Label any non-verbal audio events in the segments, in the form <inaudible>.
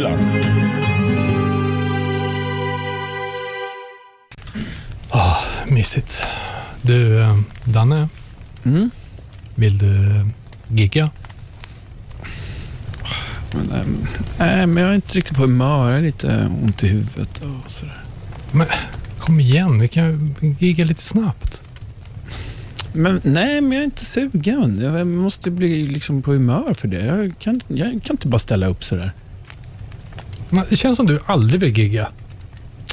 Rockhyllan. Mysigt. Du, eh, Danne. Mm? Vill du eh, gigga? Men, ehm, nej, men jag är inte riktigt på humör. Jag har lite ont i huvudet och sådär. Men kom igen, vi kan gigga lite snabbt. Men, nej, men jag är inte sugen. Jag måste bli liksom på humör för det. Jag kan, jag kan inte bara ställa upp sådär. Men det känns som du aldrig vill gigga.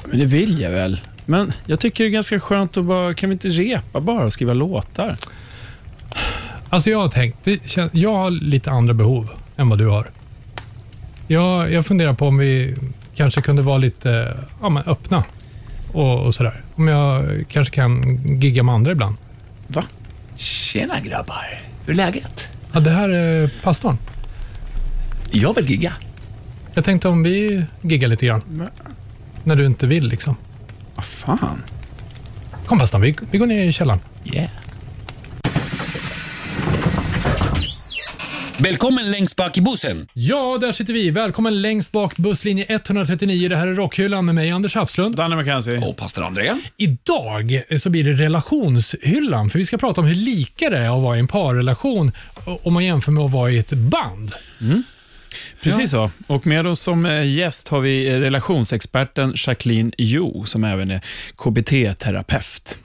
Men det vill jag väl. Men jag tycker det är ganska skönt att bara, kan vi inte repa bara och skriva låtar? Alltså jag har tänkt, det kän- jag har lite andra behov än vad du har. Jag, jag funderar på om vi kanske kunde vara lite ja, men öppna och, och sådär. Om jag kanske kan gigga med andra ibland. Va? Tjena grabbar, hur är läget? Ja, det här är pastorn. Jag vill gigga. Jag tänkte om vi giggar lite grann. Men- När du inte vill liksom. Vad fan? Kom pastorn, vi, vi går ner i källaren. Yeah. Välkommen längst bak i bussen. Ja, där sitter vi. Välkommen längst bak busslinje 139. Det här är Rockhyllan med mig, Anders Hafslund. Danne McKenzie. Och pastor André. Idag så blir det relationshyllan, för vi ska prata om hur lika det är att vara i en parrelation om man jämför med att vara i ett band. Precis så. Och med oss som eh, gäst har vi relationsexperten Jacqueline Jo, som även är KBT-terapeut.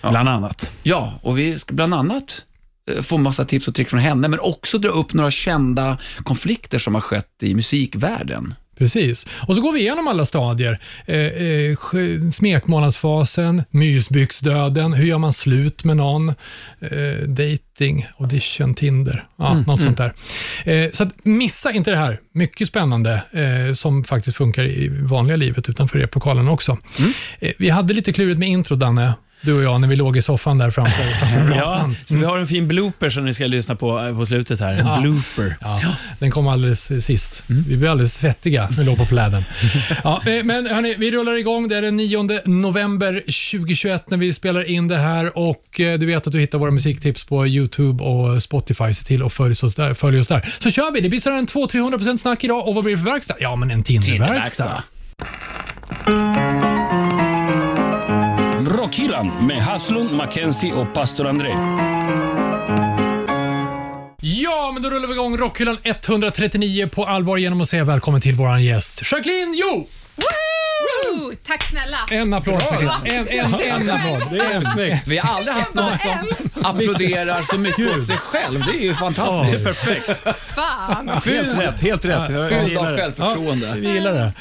Bland annat. Ja, och vi ska bland annat eh, få massa tips och tricks från henne, men också dra upp några kända konflikter som har skett i musikvärlden. Precis. Och så går vi igenom alla stadier. Eh, eh, smekmånadsfasen, mysbyxdöden, hur gör man slut med någon, eh, dating, audition, Tinder, ja, något sånt där. Eh, så missa inte det här. Mycket spännande eh, som faktiskt funkar i vanliga livet utanför replokalen också. Eh, vi hade lite klurigt med intro, Danne, du och jag, när vi låg i soffan där framför, <laughs> framför Ja, brasan. så vi har en fin blooper som ni ska lyssna på eh, på slutet här. En Ja. blooper. Ja, den kom alldeles sist. Vi blev alldeles svettiga när vi låg på pläden. <laughs> Ja, eh, men hörni, vi rullar igång. Det är den 9 november 2021 när vi spelar in det här och eh, du vet att du hittar våra musiktips på YouTube och Spotify. Se till att följa oss där. Följ oss där. Så kör vi. Det blir sådär en 200-300% snack idag och vad blir det för verkstad? Ja, men en Tinderverkstad. Rockhyllan med Haslund, Mackenzie och pastor André. Ja, men då rullar vi igång Rockhyllan 139 på allvar genom att säga välkommen till våran gäst Jacqueline Jo! Woo! Tack snälla. En applåd Jacqueline. En, en, en, applåd. Det är snyggt. Vi har aldrig haft någon som applåderar så mycket åt sig själv. Det är ju fantastiskt. Perfekt. Fan. Helt rätt. Helt rätt. Jag- jag Fylld gillar av det. självförtroende. Vi gillar det.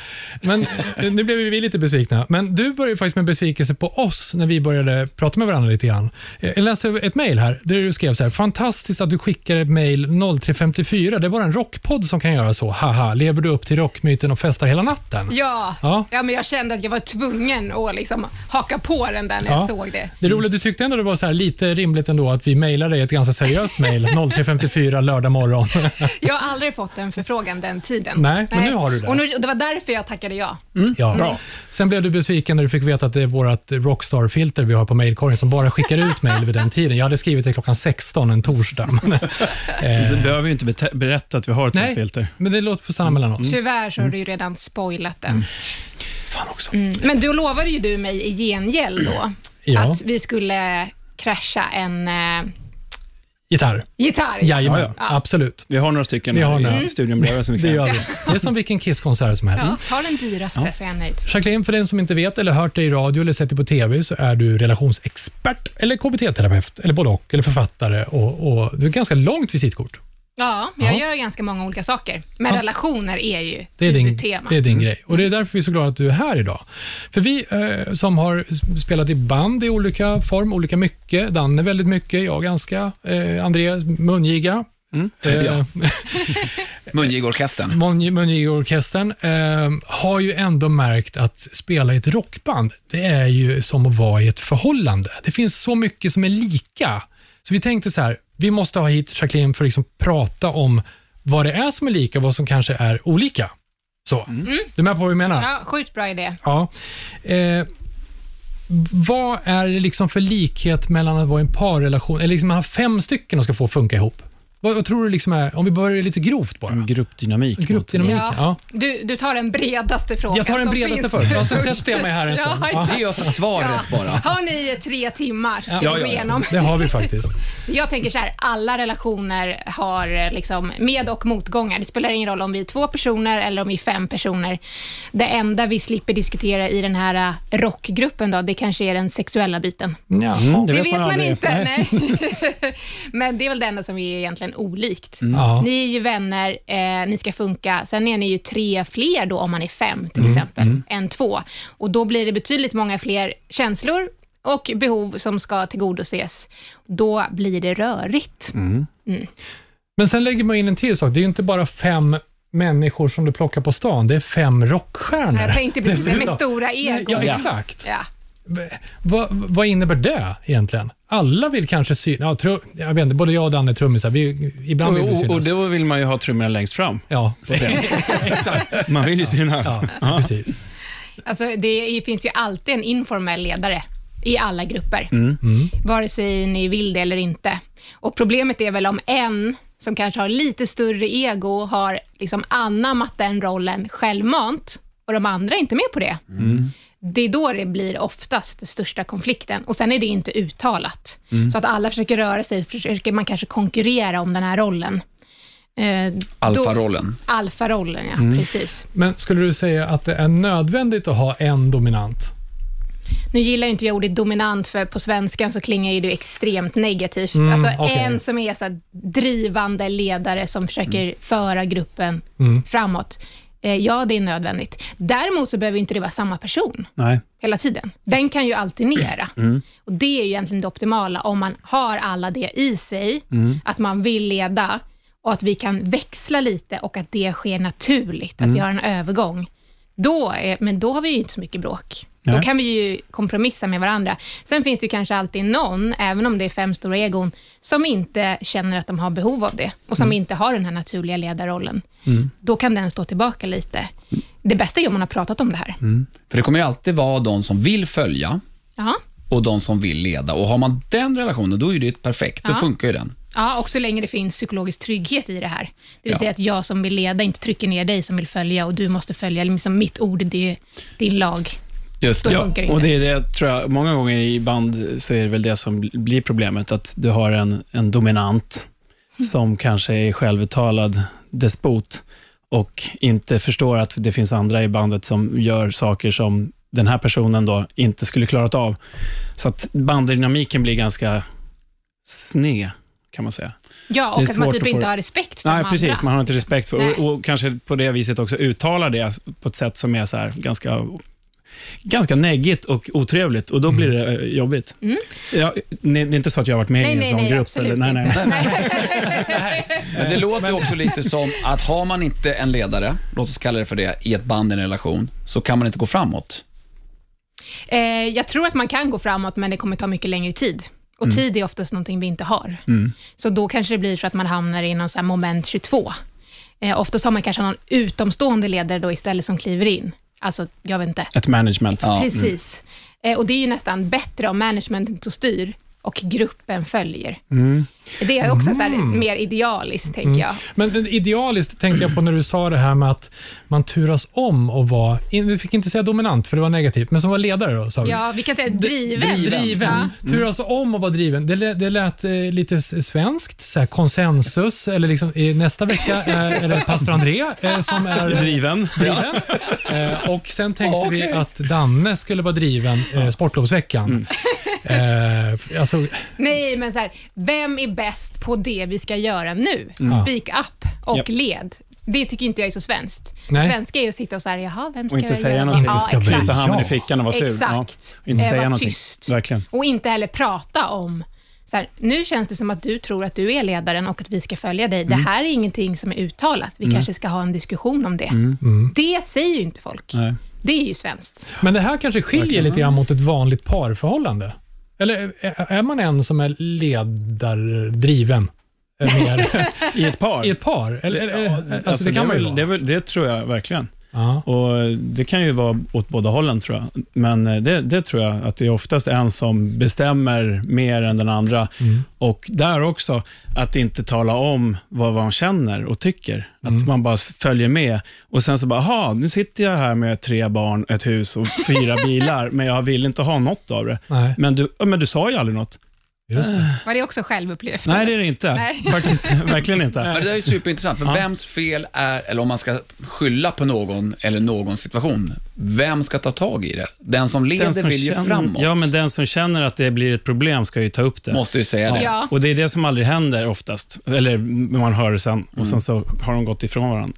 Men eh, nu blev vi lite besvikna. Men du började faktiskt med besvikelse på oss när vi började prata med varandra lite grann. Eh, Jag läste ett mejl här där du skrev så här. Fantastiskt att du skickar ett mejl 0354. Det var en rockpodd som kan göra så. Haha, lever du upp till rockmyten och festar hela natten? Ja. Ja. Ja. men jag kände att jag var tvungen att liksom haka på den där när jag Ja. såg det. Det roliga, du tyckte ändå det var så här lite rimligt ändå att vi mejlade dig ett ganska seriöst mejl <laughs> 0354 lördag morgon. <laughs> Jag har aldrig fått en förfrågan den tiden. Nej, men nu har du det. Och, nu, och det var därför jag tackade ja. Ja. Bra. Sen blev du besviken när du fick veta att det är vårt Rockstar-filter vi har på mejlkorgen som bara skickar ut mejl vid den tiden. Jag hade skrivit det klockan 16 en torsdag. Men, <laughs> Så behöver vi inte bete- berätta att vi har ett sånt nej, filter. men det låter få stanna mellan oss. Tyvärr så har du ju redan spoilat den. Fan också. Mm. Men då lovade ju du mig i gengäld då Ja. att vi skulle krascha en eh, Gitarr. gitarr. Jajamän, Ja, ja. absolut. Vi har några stycken Vi har här några. i studion bredvid som vi Det kan. gör vi. Det är som vilken Kisskonsert som helst. Ja, ta den dyraste så är jag nöjd. Jacqueline, för den som inte vet eller hört dig i radio eller sett dig på TV så är du relationsexpert eller KBT-terapeut eller både och, eller författare och, och du har ganska långt visitkort. Ja, jag Ja. gör ganska många olika saker. Men Ja. relationer är ju Det är, din, huvudtemat. det är din grej. Och Det är därför vi är så glada att du är här idag. För vi eh, som har spelat i band i olika form, olika mycket, Danne väldigt mycket, jag ganska, eh, André mungiga. Eh, <laughs> Ja. <laughs> Mungigeorkestern. Mun- Mungigeorkestern eh, har ju ändå märkt att spela i ett rockband, det är ju som att vara i ett förhållande. Det finns så mycket som är lika. Så vi tänkte så här, vi måste ha hit Jacqueline för att liksom prata om vad det är som är lika och vad som kanske är olika. Så. Du är med på vad vi menar? Ja, sjukt bra idé. Ja. Eh, vad är det liksom för likhet mellan att vara i en parrelation, eller liksom ha fem stycken och ska få funka ihop? Vad, vad tror du liksom är, om vi börjar lite grovt bara? Gruppdynamik. Gruppdynamik, ja. Ja. Du, du tar den bredaste frågan Jag tar den bredaste först, så <laughs> sätter jag mig här en Ja, stund. exakt. Ge oss svaret bara. Har ni tre timmar så ska Ja, vi ja, gå ja. igenom. Det har vi faktiskt. <laughs> Jag tänker så här, alla relationer har eh, liksom med och motgångar. Det spelar ingen roll om vi är två personer eller om vi är fem personer. Det enda vi slipper diskutera i den här eh, rockgruppen då, det kanske är den sexuella biten. Ja. Mm, Det, vet man, aldrig. inte. Nej. Nej. <laughs> Men det är väl det enda som är egentligen olikt. Ja. Ni är ju vänner, eh, ni ska funka. Sen är ni ju tre fler då om man är fem Mm, till exempel, än två. Och då blir det betydligt många fler känslor och behov som ska tillgodoses. Då blir det rörigt. Mm. Men sen lägger man in en till sak. Det är ju inte bara fem människor som du plockar på stan. Det är fem rockstjärnor. Jag tänkte precis det, med stora egon. Ja, exakt. Ja. Vad, vad innebär det egentligen? Alla vill kanske synas. Ja, tru, jag vet inte, både jag och Danne är trummisar. Vi, ibland vill vi Och, och, synas. och då vill man ju ha trummorna längst fram. Ja, <laughs> Exakt. Man vill ju synas. ja, precis. Alltså, det finns ju alltid en informell ledare i alla grupper, Mm. vare sig ni vill det eller inte. Och Problemet är väl om en som kanske har lite större ego har liksom anammat den rollen självmant och de andra är inte med på det. Det är då det blir oftast den största konflikten. Och Sen är det inte uttalat. Så att alla försöker röra sig, försöker man kanske konkurrera om den här rollen. Eh, Alfarollen. Alfarollen, ja. Precis. Men skulle du säga att det är nödvändigt att ha en dominant? Nu gillar ju inte jag ordet dominant, för på svenskan så klingar ju det extremt negativt. Mm, alltså okej. en som är så här drivande ledare som försöker Mm. föra gruppen framåt. Eh, ja, det är nödvändigt. Däremot så behöver inte det vara samma person Nej. hela tiden. Den kan ju alternera. Mm. Och Det är ju egentligen det optimala, om man har alla det i sig, Mm. att man vill leda och att vi kan växla lite och att det sker naturligt, att vi Mm. har en övergång. Då är, men då har vi ju inte så mycket bråk. Då Nej. kan vi ju kompromissa med varandra. Sen finns det ju kanske alltid någon, även om det är fem stora egon, som inte känner att de har behov av det och som Mm. inte har den här naturliga ledarrollen. Då kan den stå tillbaka lite. Det bästa är om man har pratat om det här. För det kommer ju alltid vara de som vill följa Ja. och de som vill leda. Och har man den relationen, då är det perfekt. Då Ja. funkar ju den. Ja, och så länge det finns psykologisk trygghet i det här. Det vill Ja. säga att jag som vill leda inte trycker ner dig som vill följa och du måste följa. Liksom mitt ord, det är din lag. Just det. det Och det är det, tror jag, många gånger i band så är det väl det som blir problemet, att du har en, en dominant som kanske är självuttalad despot och inte förstår att det finns andra i bandet som gör saker som den här personen då inte skulle klarat av. Så att banddynamiken blir ganska sned, kan man säga. Ja, och att man typ inte har respekt för Nej, de precis. andra. Man har inte respekt för Nej. och, och kanske på det viset också uttalar det på ett sätt som är så här ganska, ganska neggigt och otrevligt och då blir det eh, jobbigt. Ja, det är inte så att jag har varit med Nej, i en nej, sån nej, grupp. absolut nej, nej. inte. <laughs> Men det låter ju också lite som att har man inte en ledare, låt oss kalla det för det, i ett band, i en relation, så kan man inte gå framåt. Eh, jag tror att man kan gå framåt, men det kommer ta mycket längre tid. Och Mm. tid är oftast någonting vi inte har. Så då kanske det blir så att man hamnar i någon så här moment 22. Eh, oftast har man kanske någon utomstående ledare då istället som kliver in. Alltså, jag vet inte. Ett management. Ja. Precis. Eh, och det är ju nästan bättre om managementet står styr och gruppen följer. Mm. Det är också så här, mer idealiskt, tänker jag. Men idealiskt tänkte jag på när du sa det här med att man turas om och vara, vi fick inte säga dominant för det var negativt, men som var ledare då sa vi. Ja, vi kan säga driven. Driven. Ja. Turas om och vara driven. Det, lät- det lät eh, lite svenskt, så här, konsensus, eller liksom, nästa vecka eh, är det pastor André eh, som är <laughs> Driven. driven. Eh, och sen tänkte vi Okej. att Danne skulle vara driven sportlovsveckan. Eh, alltså, Nej, men så här, vem är bäst på det vi ska göra nu? Mm. Speak up och Japp. led. Det tycker inte jag är så svenskt. Nej. Svenska är att sitta och säga, jaha, vem ska Och inte jag säga göra? någonting. Ja, exakt. handen i fickan och vara sur. Exakt. Ja. Inte Eh, säga var någonting. tyst. Verkligen. Och inte heller prata om, så här, nu känns det som att du tror att du är ledaren och att vi ska följa dig. Mm. Det här är ingenting som är uttalat. Vi kanske ska ha en diskussion om det. Mm. Det säger ju inte folk. Nej. Det är ju svenskt. men det här kanske skiljer lite grann mot ett vanligt parförhållande. Eller är, är man en som är ledardriven? eh, Mer, <laughs> I ett par? I ett par? Eller, Ja, alltså, det kan är man ju väl, vara. det, väl, det tror jag verkligen. Ja. Och Det kan ju vara åt båda hållen, tror jag. Men eh, det, det tror jag att det är oftast en som bestämmer mer än den andra. Mm. Och där också, att inte tala om vad man känner och tycker. Mm. Att man bara följer med. Och sen så bara, aha, nu sitter jag här med tre barn, ett hus och fyra <laughs> bilar, men jag vill inte ha något av det. Nej, Men du, men du sa ju aldrig något. Just det. Var det också självupplevt? Nej, det är det inte. Nej. <laughs> Faktiskt, verkligen inte. Men det där är superintressant, för Ja. vems fel är, eller om man ska skylla på någon eller någon situation, vem ska ta tag i det? Den som leder Den som vill ju känner- framåt. Ja, men den som känner att det blir ett problem ska ju ta upp det. Måste ju säga det. Ja. Och det är det som aldrig händer oftast. Eller man hör det sen och sen så har de gått ifrån varandra.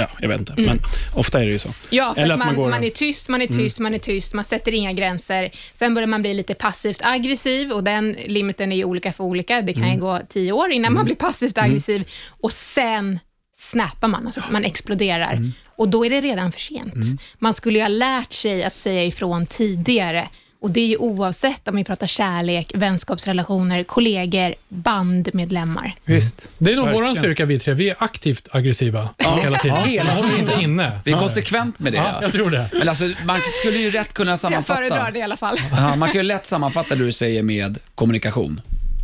Ja, jag vet inte, men ofta är det ju så. Ja, för Eller att att man, man man, går- är tyst, man är tyst, man är tyst, man sätter inga gränser. Sen börjar man bli lite passivt aggressiv och den limiten är ju olika för olika. Det kan ju gå tio år innan man blir passivt aggressiv och sen snappar man, alltså man exploderar. Och då är det redan för sent. Man skulle ju ha lärt sig att säga ifrån tidigare. Och det är ju oavsett om vi pratar kärlek, vänskapsrelationer, kollegor, bandmedlemmar. Visst. Det är nog vår styrka vi tre. Vi är aktivt aggressiva hela tiden. Ja, hela tiden. inte inne. Vi är konsekvent med det. Ja, jag tror det. Men alltså, man skulle ju rätt kunna Jag sammanfatta. föredrar det i alla fall. Ja, man kan ju lätt sammanfatta det du säger med kommunikation.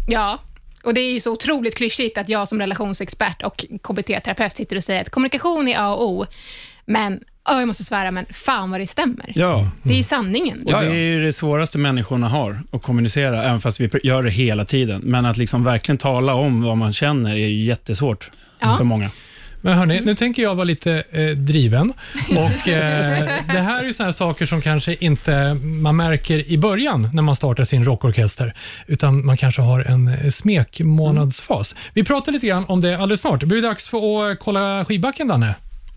Ja, och det är ju så otroligt klyschigt att jag som relationsexpert och KBT-terapeut sitter och säger att kommunikation är A och O. Men, oh, jag måste svära, men fan vad det stämmer. Ja, Det är ju sanningen. och det är ju det svåraste människorna har, att kommunicera, även fast vi gör det hela tiden. Men att liksom verkligen tala om vad man känner är ju jättesvårt Ja. för många. Men hörni, nu tänker jag vara lite eh, driven. <laughs> Och, eh, det här är ju såna här saker som kanske inte man märker i början när man startar sin rockorkester, utan man kanske har en eh, smekmånadsfas. Vi pratar lite grann om det alldeles snart. Det blir dags för att kolla skivbacken, Danne.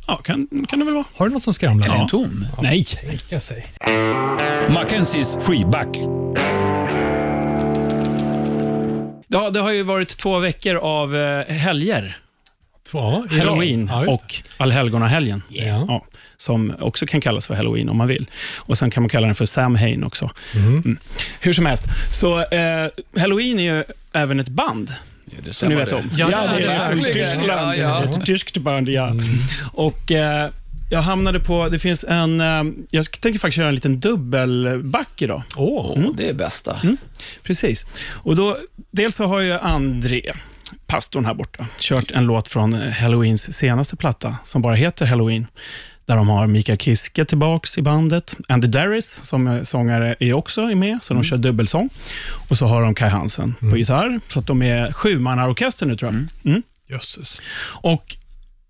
Ja, kan, kan det väl vara. Har du något som skramlar? Är den tom? Nej. Jag säger. Mackenzies freeback. Ja, det har ju varit två veckor av eh, helger. Två. Halloween Ja, och allhelgonahelgen. Ja. Ja, som också kan kallas för halloween om man vill. Och Sen kan man kalla den för Samhain också. Mm. Hur som helst, så eh, halloween är ju även ett band. Ja, det Som ni vet om. Ja, det är det från. Tyskland. Ja, ja. Ett tyskt band, ja. Och eh, jag hamnade på, det finns en, eh, jag tänker faktiskt göra en liten dubbelback idag. Åh, Åh, det är bästa. Precis. Och då, dels så har ju André, pastorn här borta, kört en låt från Halloweens senaste platta, som bara heter Halloween. Där de har Mikael Kiske tillbaks i bandet. Andy Darris, som är sångare, är också med, så de kör dubbelsång. Och så har de Kai Hansen på gitarr, så att de är sjumannaorkester nu, tror jag. Mm. jösses. Och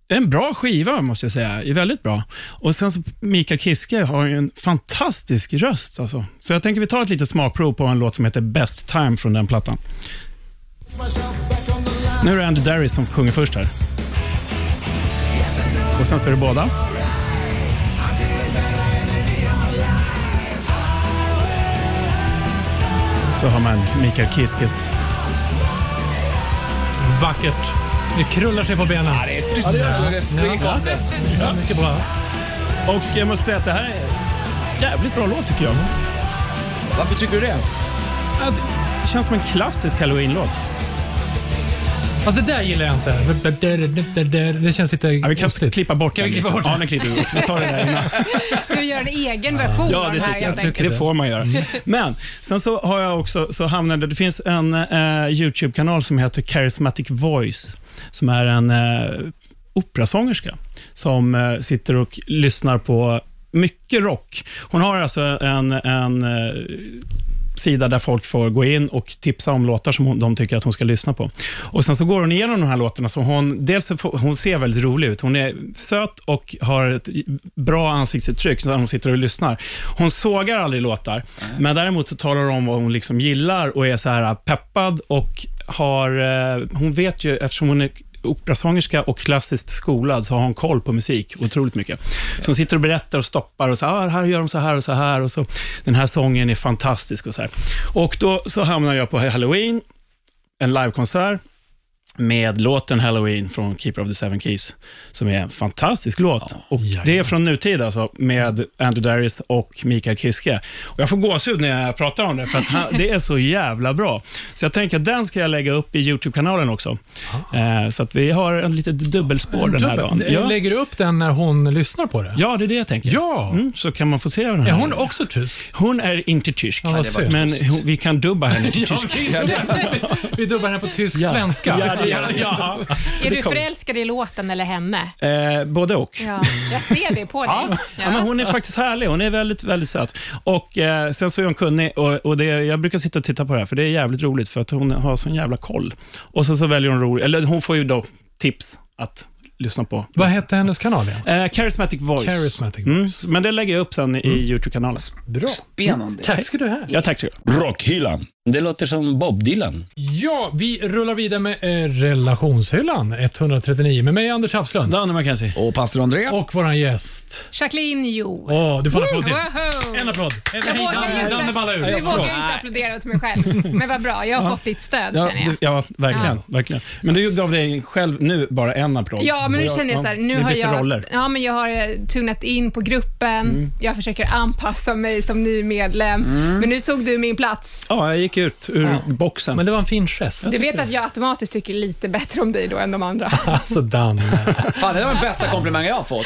en bra skiva, måste jag säga. Är väldigt bra. Och sen så Mikael Kiske har ju en fantastisk röst. Alltså. Så jag tänker vi tar ett litet smakprov på en låt som heter Best Time från den plattan. Nu är det Andy Darris som sjunger först här. Och sen så är det båda. Så har man Mikael Kiskes Vackert. Det krullar sig på benen. Ja, det är precis Ja, mycket bra. Och jag måste säga att det här är en jävligt bra låt tycker jag. Varför tycker du det? Ja, Det känns som en klassisk halloween-låt. Fast det där gillar jag inte. Det känns lite Ja, vi kan konstigt. klippa bort Kan vi klippa bort den? Ja, den klipper vi bort. Vi tar det där innan. <laughs> Du gör en egen version Ja, av det här jag. jag Det får man göra. Men sen så har jag också så hamnade, det finns en eh, YouTube-kanal som heter Charismatic Voice, som är en eh, operasångerska som eh, sitter och lyssnar på mycket rock. Hon har alltså en, en eh, sida där folk får gå in och tipsa om låtar som hon, de tycker att hon ska lyssna på. Och Sen så går hon igenom de här låtarna. Så hon, dels får, hon ser väldigt rolig ut. Hon är söt och har ett bra ansiktsuttryck när hon sitter och lyssnar. Hon sågar aldrig låtar, men däremot så talar hon om vad hon liksom gillar och är så här peppad och har... Eh, hon vet ju, eftersom hon är operasångerska och klassiskt skolad så har hon koll på musik otroligt mycket. Så hon sitter och berättar och stoppar och så ah, här gör de så här och så här och så den här sången är fantastisk och så här. Och då så hamnar jag på Halloween, en livekonsert med låten Halloween från Keeper of the Seven Keys, som är en fantastisk låt. och Jajamän. Det är från nutid alltså, med Andrew Darius och Mikael Kiske. Och jag får gåshud när jag pratar om det, för att han, det är så jävla bra. Så jag tänker att den ska jag lägga upp i YouTube-kanalen också. Eh, så att vi har en litet dubbelspår den här dagen. Ja, Lägger du upp den när hon lyssnar på det? ja, det är det jag tänker. Ja. Mm, så kan man få se den här. Är hon också tysk? Hon är inte tysk, Ja, men hon, vi kan dubba henne till <laughs> Ja, tysk. <laughs> vi, vi dubbar henne på tysk-svenska. Ja, ja. Är du förälskad i låten eller henne? Eh, både och. Ja, jag ser det på dig. Ja, ja. men hon är faktiskt härlig. Hon är väldigt, väldigt söt. Och eh, Sen så är hon kunnig och, och det, jag brukar sitta och titta på det här, för det är jävligt roligt, för att hon har sån jävla koll. Och så, så väljer hon roligt, eller hon får ju då tips att lyssna på. Vad hette hennes kanal igen? Eh, Charismatic Voice. Charismatic Mm, Voice. men det lägger jag upp sen i YouTube-kanalen. Bra. Spännande. Tack ska du ha. Ja, tack så mycket. Rockhyllan. Det låter som Bob Dylan. Ja, vi rullar vidare med eh, relationshyllan 139 med mig Anders Hafslund Danne Mackenzie. Och pastor André? och våran gäst. Jacqueline Jo. Åh, du får en applåd till. Woho! En applåd. En, Jag vågar inte. Danne ballar ur. Nu Ja, vågar förlåt. jag inte applådera åt mig själv. Men vad bra, jag har fått ditt stöd Ja, känner jag. du, ja, verkligen, verkligen. Men du gav dig själv nu bara en applåd. Ja, men nu Och känner jag så här, nu vi har bytte jag, roller. ja, men jag har eh, tunat in på gruppen, Mm. jag försöker anpassa mig som ny medlem, Mm. men nu tog du min plats. Ja, jag gick ut ur boxen. Men det var en fin gest. Du vet att jag automatiskt tycker lite bättre om dig då än de andra. <laughs> Alltså Danne. Fan, det var den bästa komplimangen jag har fått.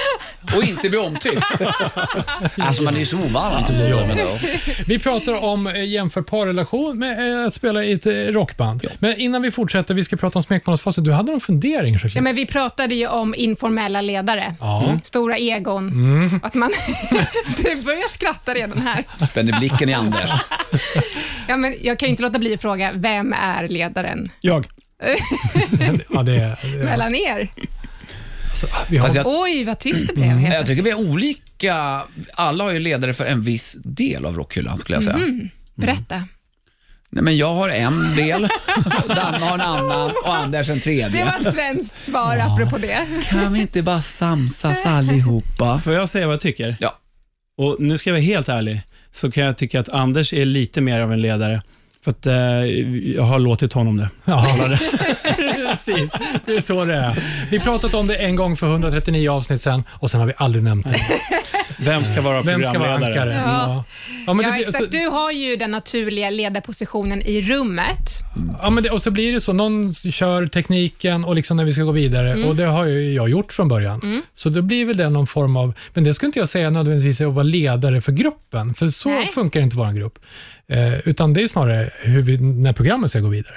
Och inte bli omtyckt. <laughs> alltså, man är ju så ovan som Ja. ja. Vi pratar om eh, jämförbar relation med eh, att spela i ett eh, rockband. Men innan vi fortsätter, vi ska prata om smekmånadsfasen. Du hade någon fundering, Ja, men vi pratade ju om informella ledare, Ja. stora egon. Mm. Att man, <laughs> du börjar skratta redan här. Spänner blicken i Anders. Ja, men jag kan ju inte låta bli att fråga, vem är ledaren Jag. <laughs> Ja, det, det, mellan er? alltså, vi har, Fast jag, Oj, vad tyst det blev. helt jag plötsligt. tycker vi är olika. Alla har ju ledare för en viss del av rockhyllan, skulle jag säga. Berätta. Nej, men jag har en del, Danne har en annan och Anders en Det tredje. var ett svenskt svar apropå det. Kan vi inte bara samsas allihopa? Får jag säga vad jag tycker? Ja. Och nu ska jag vara helt ärlig, så kan jag tycka att Anders är lite mer av en ledare. För att eh, jag har låtit honom det. Ja, <laughs> precis. Det är så det är. Vi pratat om det en gång för 139 avsnitt sen och sen har vi aldrig nämnt det. <laughs> Vem ska vara Vem ska vara programledare? ankare? Ja. Ja, men det Ja, blir- exakt. så- Du har ju den naturliga ledarpositionen i rummet. Ja, men det, och så blir det så. Någon kör tekniken och liksom när vi ska gå vidare. Mm. Och Det har ju jag gjort från början. Så då blir väl det någon form av... Men det skulle inte jag säga nödvändigtvis är att vara ledare för gruppen. För så Nej. funkar inte vår grupp. Eh, utan det är snarare hur vi, när programmet ska gå vidare.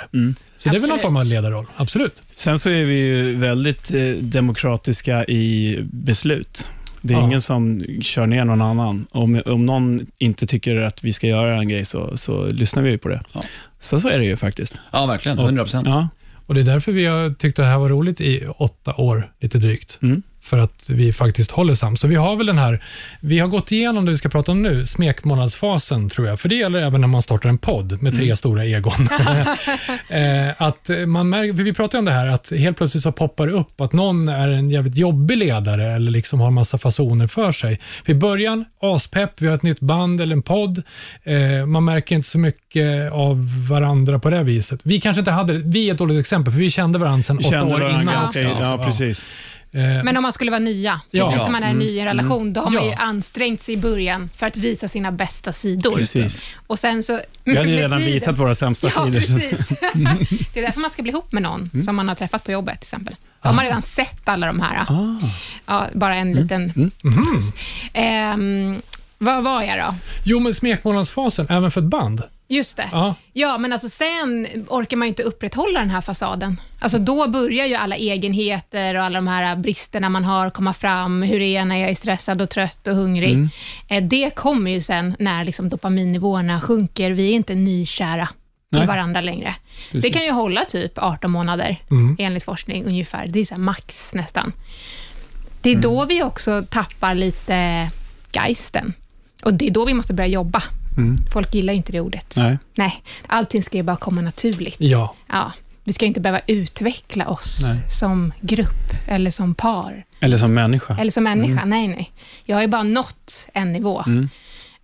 Så det är väl någon Absolut. form av ledarroll. Absolut. Sen så är vi ju väldigt eh, demokratiska i beslut. Det är Ja. ingen som kör ner någon annan. Om, om någon inte tycker att vi ska göra en grej så, så lyssnar vi på det. Ja. Så, så är det ju faktiskt. Ja, verkligen. 100 procent. Ja. Och Det är därför vi har tyckt att det här var roligt i åtta år, lite drygt. Mm. För att vi faktiskt håller sams. Så vi har väl den här, vi har gått igenom det vi ska prata om nu, smekmånadsfasen tror jag. För det gäller även när man startar en podd med tre Mm. stora egon. <laughs> <laughs> eh, att man märker, vi pratar om det här, att helt plötsligt så poppar det upp att någon är en jävligt jobbig ledare eller liksom har massa fasoner för sig. För I början, aspepp, vi har ett nytt band eller en podd. Eh, man märker inte så mycket av varandra på det viset. Vi kanske inte hade, vi är ett dåligt exempel, för vi kände varandra sedan åtta år innan. ganska... Ja, precis. Eh, Men om man skulle vara nya, Ja. precis som man är ny i en relation, då har man Ja. ju ansträngt sig i början för att visa sina bästa sidor. Precis. Och sen så... Vi hade ju redan tiden- visat våra sämsta Ja, sidor. precis. <laughs> det är därför man ska bli ihop med någon som man har träffat på jobbet till exempel. Då har man redan sett alla de här. Ah. Ja, bara en liten... Precis. Ehm, vad var jag då? Jo, men smekmånadsfasen, även för ett band. Just det. Ja. Ja, men alltså sen orkar man ju inte upprätthålla den här fasaden. Alltså då börjar ju alla egenheter och alla de här bristerna man har komma fram. Hur är jag när jag är stressad och trött och hungrig? Mm. Eh, Det kommer ju sen när liksom dopaminnivåerna sjunker. Vi är inte nykära i varandra längre. Det kan ju hålla typ 18 månader Mm. enligt forskning ungefär. Det är så max nästan. Det är Mm. då vi också tappar lite geisten. Och det är då vi måste börja jobba. Folk gillar ju inte det ordet. Nej. Nej, allting ska ju bara komma naturligt. Ja. Ja, vi ska inte behöva utveckla oss Nej. som grupp eller som par Eller som människa. eller som människa. Nej, nej. Jag har ju bara nått en nivå. Mm.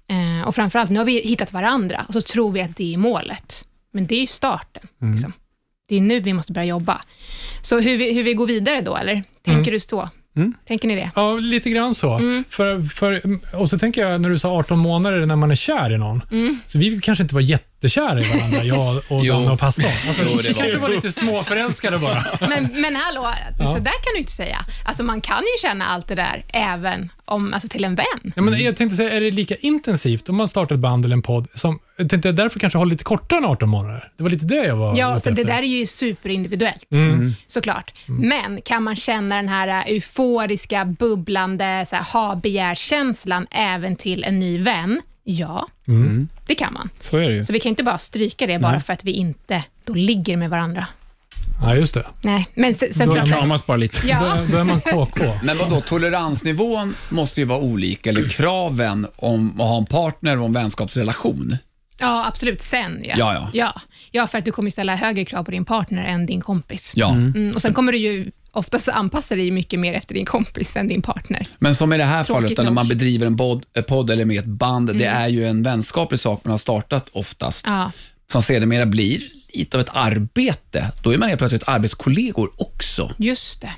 Eh, och framförallt, nu har vi hittat varandra och så tror vi att det är målet. Men det är ju starten. Mm. Liksom. Det är nu vi måste börja jobba. Så hur vi, hur vi går vidare då, eller? Tänker du så? Mm. Tänker ni det? Ja, lite grann så. Mm. För, för, och så tänker jag, när du sa 18 månader när man är kär i någon, Mm. så vi kanske inte var jättekära i varandra, jag och <laughs> Jo. Danne och pastorn. Alltså, Jo, det vi var kanske var lite småförälskade bara. Men, men hallå, Ja. så där kan du inte säga. Alltså man kan ju känna allt det där även om, alltså till en vän. Ja, men jag tänkte säga, är det lika intensivt om man startar ett band eller en podd? Som, jag tänkte därför kanske hålla lite kortare än 18 månader. Det var lite det jag var Ja, ute så det efter. där är ju superindividuellt, Mm. såklart. Men kan man känna den här äh, euforiska, bubblande, så här, ha-begärkänslan även till en ny vän? Ja, Mm. Det kan man. Så är det ju. Så vi kan inte bara stryka det bara Nej. för att vi inte då ligger med varandra. Ja, just det. Nej, men sen, sen Då. Kramas bara lite. Ja, Då, då är man KK. <laughs> Men vadå, toleransnivån måste ju vara olika, eller kraven om att ha en partner och en vänskapsrelation. ja, absolut. Sen, ja. Ja, ja. ja. Ja, för att du kommer ställa högre krav på din partner än din kompis. Ja, Mm, och Sen kommer du ju oftast anpassa dig mycket mer efter din kompis än din partner. men som i det här Tråkigt fallet, när man bedriver en podd, en podd eller med ett band, det är ju en vänskaplig sak man har startat oftast, Ja. som sedermera blir lite av ett arbete. Då är man helt plötsligt arbetskollegor också. Just det.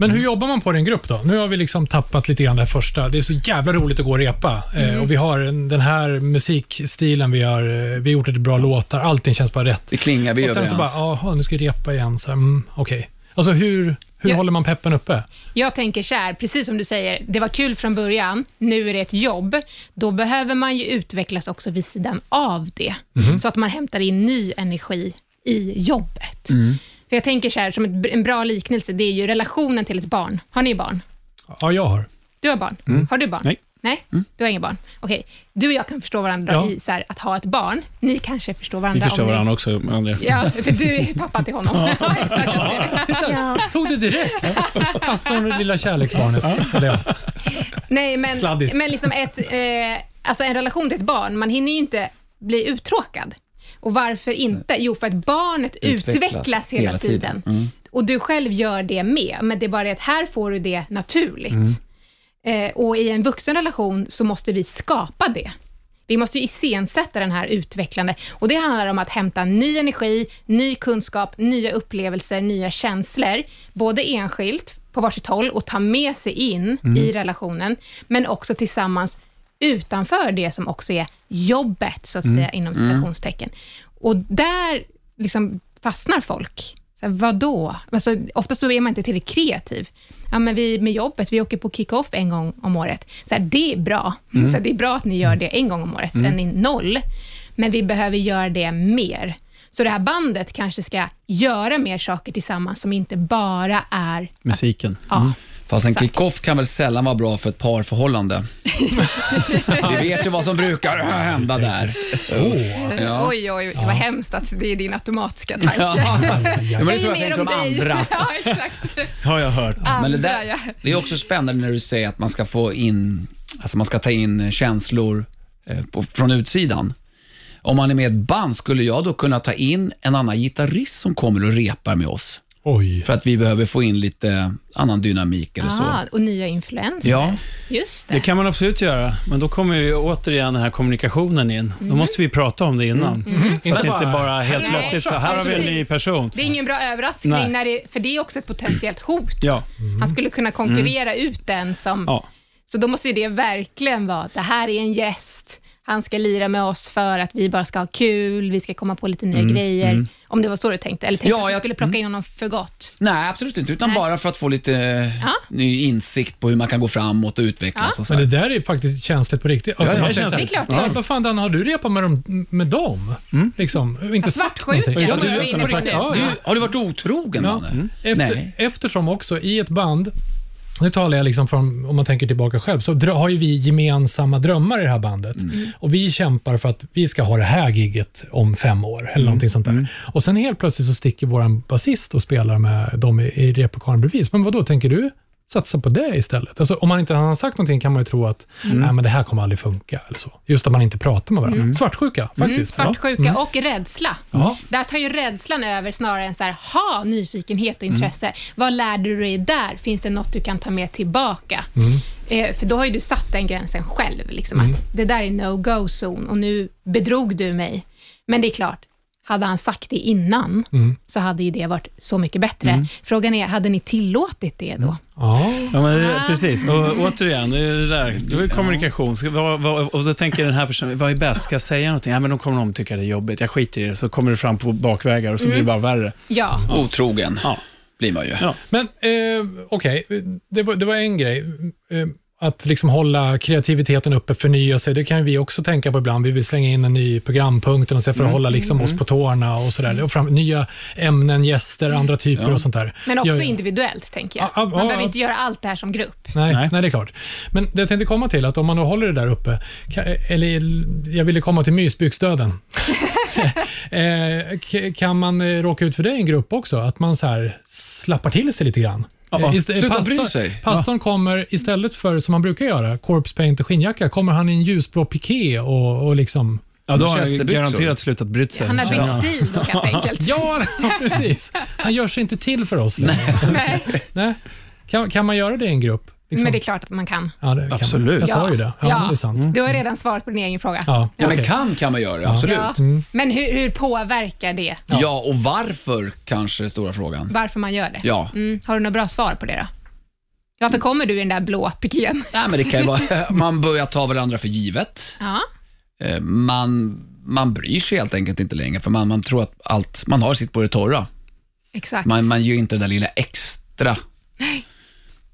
Men hur jobbar man på det i en grupp då? Nu har vi liksom tappat lite grann det här första. Det är så jävla roligt att gå och repa. Eh, och vi har en- den här musikstilen, vi har, eh, vi har gjort lite bra låtar, allting känns bara rätt. Det klingar vi och sen överens. så bara, jaha, nu ska vi repa igen. Så här, mm, Okej. Alltså hur, hur Ja. håller man peppen uppe? Jag tänker så här, precis som du säger, det var kul från början, nu är det ett jobb. Då behöver man ju utvecklas också vid sidan av det, så att man hämtar in ny energi i jobbet. För Jag tänker så här, som ett, en bra liknelse, det är ju relationen till ett barn. Har ni barn? Ja, jag har. Du har barn? Har du barn? Nej. Nej, du har inga barn. Okej, du och jag kan förstå varandra Ja. i så här, att ha ett barn. Ni kanske förstår Vi varandra förstår om ni- varandra också, André. Ja, för du är pappa till honom. Ja, <laughs> ser det. <laughs> Titta, tog det direkt. Pastorn, lilla kärleksbarnet. Eller ja. Nej, men, Sladdis. men liksom ett, eh, alltså en relation till ett barn, man hinner ju inte bli uttråkad. Och varför inte? Jo, för att barnet utvecklas, Utvecklas hela, hela tiden. tiden. Och du själv gör det med, men det är bara det att här får du det naturligt. Eh, och i en vuxen relation så måste vi skapa det. Vi måste ju iscensätta den här utvecklande. Och Det handlar om att hämta ny energi, ny kunskap, nya upplevelser, nya känslor. Både enskilt, på varsitt håll, och ta med sig in i relationen, men också tillsammans utanför det som också är jobbet, så att säga, inom citationstecken. Och där liksom fastnar folk. Så här, vadå? Alltså, oftast så är man inte tillräckligt kreativ. Ja, men vi med jobbet, vi åker på kick-off en gång om året. Så här, det är bra. Så här, det är bra att ni gör det en gång om året, än i noll. Men vi behöver göra det mer. Så det här bandet kanske ska göra mer saker tillsammans som inte bara är... Musiken. Ja, Fast en kick-off kan väl sällan vara bra för ett parförhållande. <laughs> Vi vet ju vad som brukar hända där. Ja. Oj, oj, vad hemskt att det är din automatiska tanke. Ja. Ja, men det är så jag tänker om andra. <laughs> ja, exakt. Har jag hört. Men det, Andra, där, det är också spännande när du säger att man ska få in, alltså man ska ta in känslor eh, på, från utsidan. Om man är med i ett band, skulle jag då kunna ta in en annan gitarrist som kommer och repar med oss? Oj. För att vi behöver få in lite annan dynamik eller så. Ah, och nya influenser. Ja. Just det. Det kan man absolut göra, men då kommer ju återigen den här kommunikationen in. Då måste vi prata om det innan. Så att det inte bara helt Nej, plötsligt så här har vi en ny person. Det är ingen bra överraskning, Nej. när det, för det är också ett potentiellt hot. Ja, Han skulle kunna konkurrera ut den som... ja. Så då måste ju det verkligen vara, det här är en gäst, han ska lira med oss för att vi bara ska ha kul, vi ska komma på lite nya grejer. Om det var så du tänkte, eller tänkte Ja, att du jag- skulle plocka in honom för gott. Nej, absolut inte. Utan Nej. bara för att få lite Ja. ny insikt på hur man kan gå framåt och utvecklas. Ja. Och så. Men det där är faktiskt känsligt på riktigt. Alltså, Ja, ja, man det säger känns- det är klart. Ja, vad fan Dan, har du repat med dem? Med dem? Liksom, inte sagt svartsjuka, någonting. Ja, du- du- ja, ja. har du varit otrogen, Ja. Danne? Efter, Nej. eftersom också i ett band, nu talar jag liksom från, om man tänker tillbaka själv, så har ju vi gemensamma drömmar i det här bandet. Och Vi kämpar för att vi ska ha det här gigget om fem år, eller någonting sånt där. Och Sen helt plötsligt så sticker vår basist och spelar med dem i, i replokalen bredvid. Men vad då tänker du satsa på det istället? Alltså, om man inte har sagt någonting kan man ju tro att Nej, men det här kommer aldrig funka. Eller så. Just att man inte pratar med varandra. Svartsjuka, Mm, faktiskt. svartsjuka och rädsla. Ja. Där tar ju rädslan över snarare än så här, ha nyfikenhet och intresse. Vad lärde du dig där? Finns det något du kan ta med tillbaka? Eh, för då har ju du satt den gränsen själv. Liksom, att Det där är no-go-zon och nu bedrog du mig. Men det är klart, hade han sagt det innan, Mm. så hade ju det varit så mycket bättre. Frågan är, hade ni tillåtit det då? Ja. Ja, men det, precis. Och återigen, det är det där. Det är kommunikation. Vad, vad, och så tänker den här personen, vad är bäst? Ska jag säga någonting? Ja, men de kommer nog tycka det är jobbigt. Jag skiter i det. Så kommer det fram på bakvägar och så blir det bara värre. Ja, Otrogen Ja. blir man ju. Ja. Men eh, okej, det, var, det var en grej. Eh, att liksom hålla kreativiteten uppe, förnya sig, det kan vi också tänka på ibland. Vi vill slänga in en ny programpunkt och så för att hålla liksom oss på tårna och sådär. Och fram, nya ämnen, gäster, andra typer och sånt där. men också Gör- individuellt, tänker jag. Ja, ja, Man ja. behöver inte göra allt det här som grupp. Nej, nej. Nej. det är klart. Men det jag tänkte komma till, att om man då håller det där uppe, kan, eller jag ville komma till mysbyxdöden. <laughs> eh, kan man råka ut för det i en grupp också? Att man så här slappar till sig lite grann? Ja, sluta bry sig. Pastorn kommer istället för, som man brukar göra, corpse paint och skinnjacka, kommer han i en ljusblå piké och, och och Ja, då har han garanterat slutat brytt sig. Han har bytt stil då, helt enkelt. Ja, <laughs> precis. Han gör sig inte till för oss längre. Nej. Nej. Kan, kan man göra det i en grupp? Liksom? Men det är klart att man kan. ja, det kan man. Absolut. Jag sa ju det. Ja, Ja. det är sant. Du har redan svarat på din egen fråga. Ja, Ja, men okej. kan kan man göra, absolut. Ja. Mm. Men hur, hur påverkar det Ja. och varför kanske är stora frågan. varför man gör det? Ja. Mm. Har du några bra svar på det då? Varför kommer du i den där blå pikén? Nej, men det kan ju vara, <laughs> man börjar ta varandra för givet. Ja. Eh, Man, man bryr sig helt enkelt inte längre, för man, man tror att allt, man har sitt på det torra. Exakt. Man, man ger inte det där lilla extra.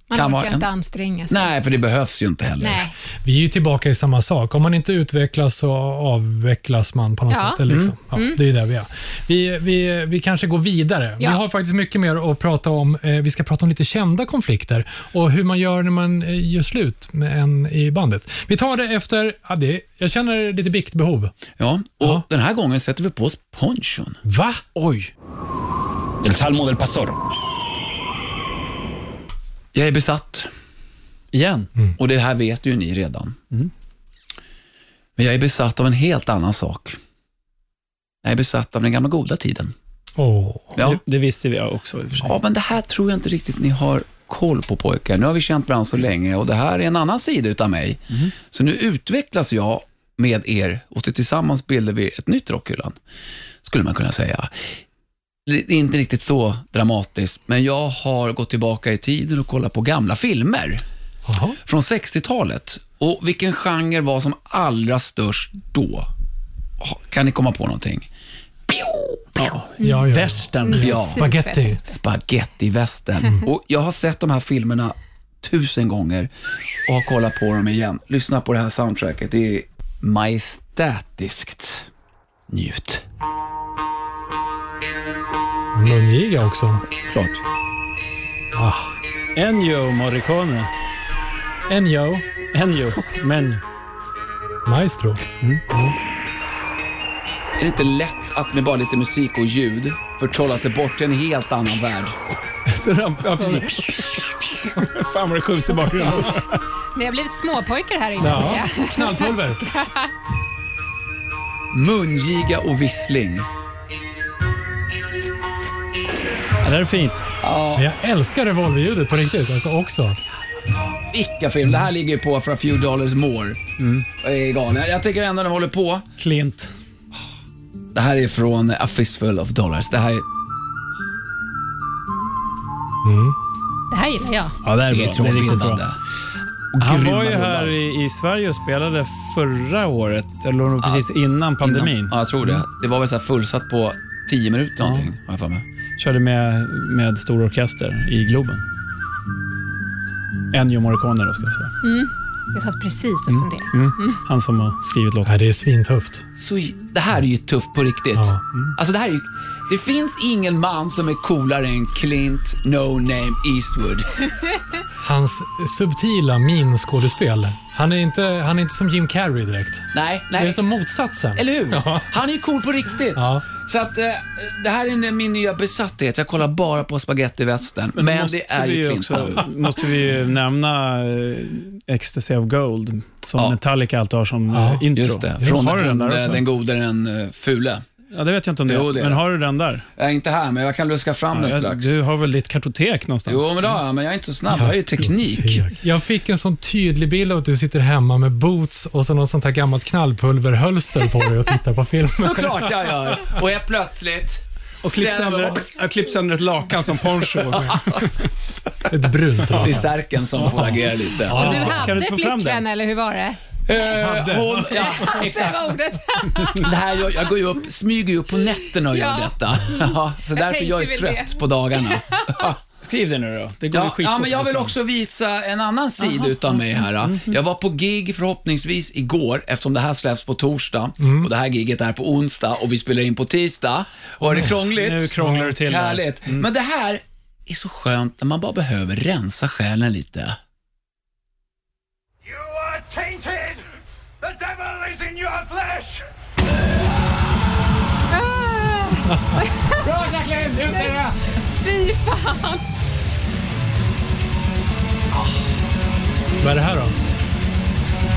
Man kan orkar inte anstränga sig. Nej, för det behövs ju inte heller. Nej. Vi är ju tillbaka i samma sak. Om man inte utvecklas så avvecklas man på något Ja. sätt. Liksom. ja, Det är där vi är. Vi, vi, vi kanske går vidare. Ja. Vi har faktiskt mycket mer att prata om. Eh, Vi ska prata om lite kända konflikter och hur man gör när man eh, gör slut med en i bandet. Vi tar det efter, ja, det, jag känner lite biktbehov. Ja, och Ja. den här gången sätter vi på oss ponchon. Va? Oj. El Salmo del Pastor. Jag är besatt Igen. och det här vet ju ni redan. Men jag är besatt av en helt annan sak. Jag är besatt av den gamla goda tiden. Åh. Ja, Det, det visste vi också i och för sig. ja men det här tror jag inte riktigt ni har koll på pojkar. Nu har vi känt varandra så länge och det här är en annan sida utav mig. Så nu utvecklas jag med er och tillsammans bildar vi ett nytt Rockhyllan, skulle man kunna säga. Det är inte riktigt så dramatiskt, men jag har gått tillbaka i tiden och kollat på gamla filmer Jaha. från 60-talet. Och vilken genre var som allra störst då? Kan ni komma på någonting? Ja, ja, ja. Västern. Mm. Ja. Spaghetti. Spaghettivästern. Och jag har sett de här filmerna tusen gånger och har kollat på dem igen. Lyssna på det här soundtracket. Det är majestätiskt. Njut. Mungiga också. Klart. Ennio Morricone. Ennio. Ennio. Men Maestro. Är det inte lätt att med bara lite musik och ljud förtrolla sig bort till en helt annan värld? <laughs> Så de, ja, precis. <laughs> Fan vad det skjuts i bakgrunden. Ni har blivit småpojkar här inne, Ja. Knallpulver. <laughs> Mungiga och vissling. Det är fint. Ja, Men jag älskar revolverljudet på riktigt. Alltså också. vilka film. Det här ligger ju på för a few dollars more. Galen. Jag tycker ändå den håller på. Klint. Det här är från A Fistful of Dollars. Det här är, Det här gillar jag. Ja, det är det bra. är Det är riktigt bra. Och Han var ju rullar. här i, i Sverige och spelade förra året, eller precis innan pandemin. Innan, ja, jag tror det. Det var väl så här fullsatt på 10 minuter någonting, har jag för mig. Körde med, med stor orkester i Globen. Ennio Morricone då, ska jag säga. Jag satt precis och funderade. Mm. Han som har skrivit låten. Nej, det är svintufft. Så det här är ju tufft på riktigt. Ja. Alltså det här är ju, det finns ingen man som är coolare än Clint No Name Eastwood. <laughs> Hans subtila minskådespel. Han är inte, han är inte som Jim Carrey direkt. Nej, Det är nej. som motsatsen. Eller hur? Ja. Han är ju cool på riktigt. Ja. Så att eh, det här är min nya besatthet. Jag kollar bara på spagettivästern. Men, då måste det är vi ju ju Clint. också, måste vi ju nämna eh, Ecstasy of Gold, som Ja. Metallica alltid har som Ja, eh, intro. Just det. Från har den, den den gode, den eh, fule. Ja, det vet jag inte om det Jo, det är Men har du den där? Jag är inte här, men jag kan luska fram den Ja, strax. du har väl ditt kartotek någonstans? Jo, men det har jag, men jag är inte så snabb. Jag har ju teknik. Jag fick en sån tydlig bild av att du sitter hemma med boots och så något sånt här gammalt knallpulverhölster på dig och tittar på film. <laughs> Såklart jag gör. Och jag plötsligt... Och klipps jag under ett lakan som poncho. <laughs> Ett brunt Det är lakan. särken som får agera lite. Ja. Du Kan hade du inte få fram flickvän, den? eller hur var det? Eh, hon, ja, Det exakt. ordet. Det här, jag, jag går ju upp, smyger ju upp på nätterna och gör detta. Ja, så därför tänkte jag är trött det. på dagarna. Skriv det nu då. Det går Ja, skitfort ja, men jag vill också visa en annan sida utav mig här. Jag var på gig förhoppningsvis igår, eftersom det här släpps på torsdag och det här giget är på onsdag och vi spelar in på tisdag. Var det krångligt? Nu krånglar du till det. Härligt. Men det här är så skönt när man bara behöver rensa själen lite. You are tainted! The devil is in your flesh! Bra Jacqueline! Ut med det! Fy fan! Vad är det här då?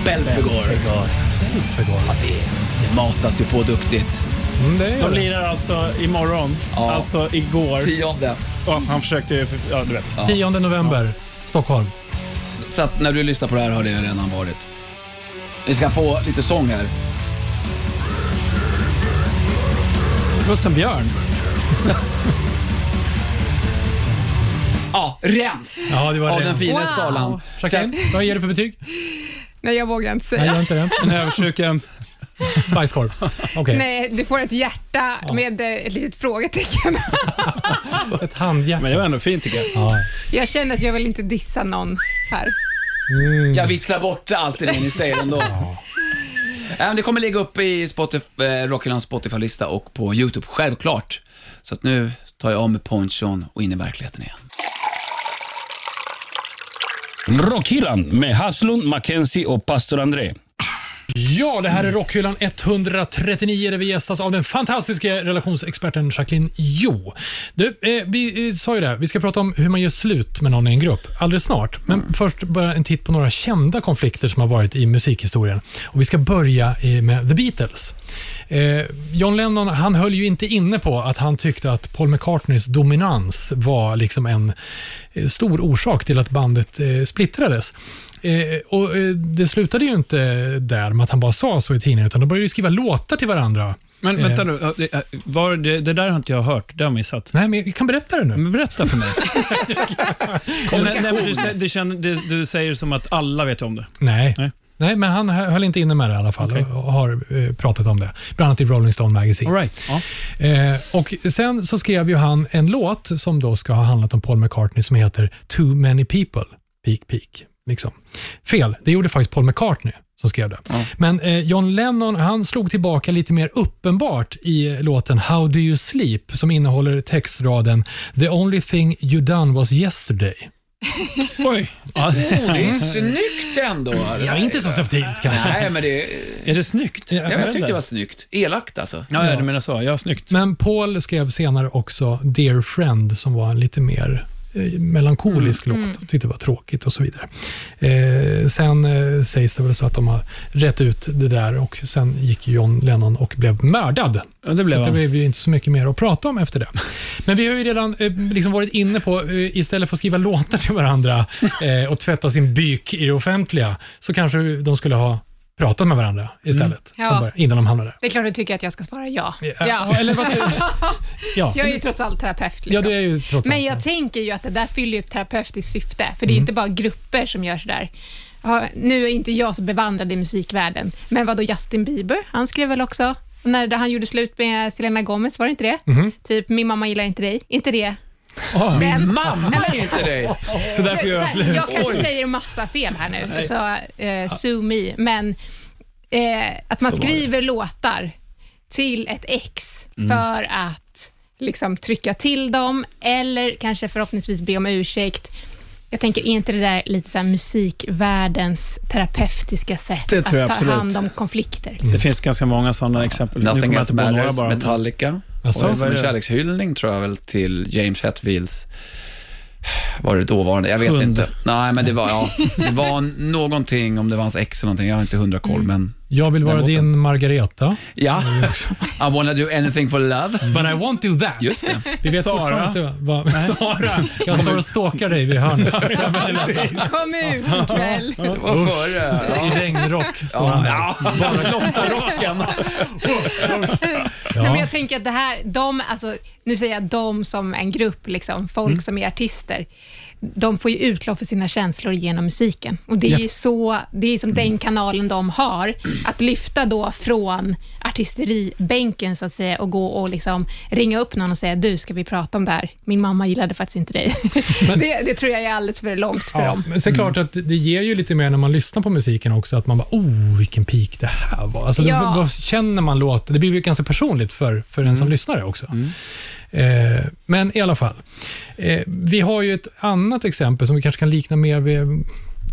Belfegor. Belfegor. Ja, det, det matas ju på duktigt. Mm, det gör De det. lirar alltså imorgon, Ja. alltså igår. Tionde. Ja, han försökte ju, ja du vet. 10 november, Stockholm. Så att när du lyssnar på det här har det redan varit. Vi ska få lite sång här. Det låter som Björn. <laughs> Ja, rens! Ja, det var Av det. den fina Wow. skalan. Jacqueline, vad ger du för betyg? Nej, jag vågar inte Nej, säga. gör inte det. En överstruken. <laughs> Bajskorv. Okej, Nej, du får ett hjärta med eh, ett litet frågetecken. <laughs> ett handhjärta. Men det var ändå fint tycker jag. Ja. Jag känner att jag vill inte dissa någon här. Mm. Jag visslar bort allt det ni säger ändå. <laughs> Ja, det kommer ligga uppe i Spotify, eh, Rockylands Spotify-lista och på YouTube, självklart. Så att nu tar jag av mig ponchon och in i verkligheten igen. Rockhyllan med Haslund, Mackenzie och pastor André. Ja, det här är Rockhyllan 139 där vi gästas av den fantastiska relationsexperten Jacqueline Jo. Du, eh, vi eh, sa ju det, vi ska prata om hur man gör slut med någon i en grupp alldeles snart. Men först bara en titt på några kända konflikter som har varit i musikhistorien. Och vi ska börja eh, med The Beatles. Eh, John Lennon han höll ju inte inne på att han tyckte att Paul McCartneys dominans var liksom en eh, stor orsak till att bandet eh, splittrades. Eh, och eh, Det slutade ju inte där med att han bara sa så i tidningen, utan de började skriva låtar till varandra. Men Eh. vänta nu, ja, det, var det, det där har inte jag hört. Det har jag missat. Nej, men jag kan berätta det nu. Men berätta för mig. <laughs> nej, nej, men du, det känner, det, du säger som att alla vet om det. Nej. Nej. Nej. men han hö- höll inte inne med det i alla fall Okej. och har eh, pratat om det. Bland annat i Rolling Stone Magazine. All right. ja. Eh, och Sen så skrev ju han en låt som då ska ha handlat om Paul McCartney som heter Too many people. Peak, peak. Liksom. Fel, det gjorde faktiskt Paul McCartney som skrev det. Men eh, John Lennon han slog tillbaka lite mer uppenbart i eh, låten How do you sleep som innehåller textraden “The only thing you done was yesterday”. <laughs> Oj. Ja, Det är snyggt ändå. Ja, inte så subtilt kanske. Nej, men det... är det snyggt? Ja, Ja, jag tyckte det var snyggt. Elakt alltså. Ja, ja, du menar så. Ja, snyggt. Men Paul skrev senare också Dear Friend som var en lite mer eh, melankolisk låt och tyckte det var tråkigt och så vidare. Eh, sen eh, sägs det väl så att de har rätt ut det där och sen gick John Lennon och blev mördad. Ja, det blev så det blev ju inte så mycket mer att prata om efter det. Men vi har ju redan eh, liksom varit inne på, eh, istället för att skriva låtar till varandra <laughs> eh, och tvätta sin byk i det offentliga, så kanske de skulle ha pratat med varandra istället, Ja. från början, innan de hamnade. Det är klart du tycker att jag ska svara ja. Ja. Ja. Eller vad <laughs> ja. Jag är ju trots allt terapeut. ja, Liksom. du är ju trots allt Men jag tänker ju att det där fyller ett terapeutiskt syfte, för det är ju inte bara grupper som gör sådär. Ja, nu är inte jag så bevandrad i musikvärlden, men vad då Justin Bieber? Han skrev väl också, när han gjorde slut med Selena Gomez, var det inte det? Typ, min mamma gillar inte dig. Inte det? Den. Mamma är inte dig. Så därför gör jag slut. jag kanske Oj. säger massa fel här nu, så eh, sue me, men eh, att man Så skriver låtar till ett ex Mm. för att liksom trycka till dem, eller kanske förhoppningsvis be om ursäkt. Jag tänker, är inte det där lite så här musikvärldens terapeutiska sätt Det att ta absolut. hand om konflikter? Det finns ganska många sådana exempel. Nothing else matters, bara. Metallica. Jaså? Och som en kärlekshyllning tror jag väl till James Hetfields var det dåvarande? Jag vet Hund. inte. Nej, men det var, ja, <laughs> det var någonting, om det var hans ex eller någonting. Jag har inte hundra koll, men Jag vill vara din Margareta, ja. <laughs> I wanna do anything for love. but I won't do that. Just det. Vi vet Sara? fortfarande inte vad... Sara! <laughs> Jag står och stalkar dig vid hörnet. Kom ut ikväll. Det var före. Ja. I regnrock står han där. Bara Lotta-rocken. Nej, men Ja. jag tänker att det här, de, alltså, nu säger jag de som en grupp, liksom, folk Mm. som är artister, de får ju utlopp för sina känslor genom musiken. Och Det är Ja. ju så, det är som den kanalen de har, att lyfta då från artisteribänken så att säga och gå och liksom ringa upp någon och säga, du, ska vi prata om det här? Min mamma gillade faktiskt inte dig. <laughs> det, det tror jag är alldeles för långt för Ja, dem. men så är det klart att det ger ju lite mer när man lyssnar på musiken också, att man bara, oh, vilken peak det här var. Alltså, Ja. då, då känner man låten. Det blir ju ganska personligt för, för en som lyssnare också. Eh, men i alla fall, eh, vi har ju ett annat exempel som vi kanske kan likna mer vid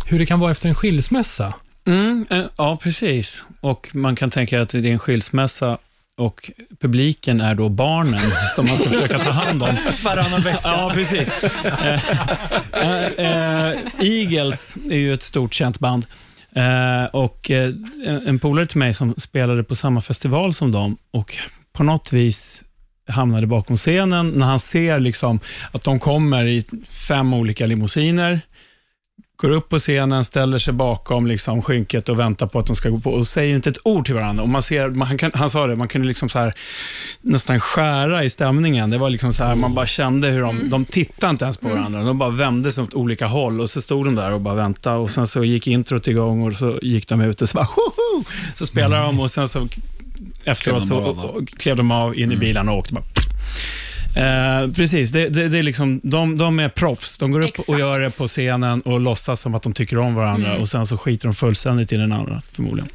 hur det kan vara efter en skilsmässa. Mm, eh, ja, precis. Och man kan tänka att det är en skilsmässa och publiken är då barnen <laughs> som man ska försöka ta hand om. Varannan vecka. Ja, precis. Eh, eh, eh, Eagles är ju ett stort känt band. Eh, och eh, en polare till mig som spelade på samma festival som dem och på något vis hamnade bakom scenen när han ser liksom att de kommer i fem olika limousiner går upp på scenen, ställer sig bakom liksom skynket och väntar på att de ska gå på och säger inte ett ord till varandra. Och man ser, man, han, kan, han sa det, man kunde liksom så här, nästan skära i stämningen. Det var liksom så här, man bara kände hur de, de tittade inte ens på varandra. De bara vände sig åt olika håll och så stod de där och bara väntade. Och sen så gick introt igång och så gick de ut och så bara, Hoho! Så spelade de och sen så efteråt så Klev de av, va? och, och klev de av in i bilarna och åkte bara. Eh, precis, det, det, det är liksom, de, de är proffs. De går upp Exakt. och gör det på scenen och låtsas som att de tycker om varandra och sen så skiter de fullständigt i den andra, förmodligen.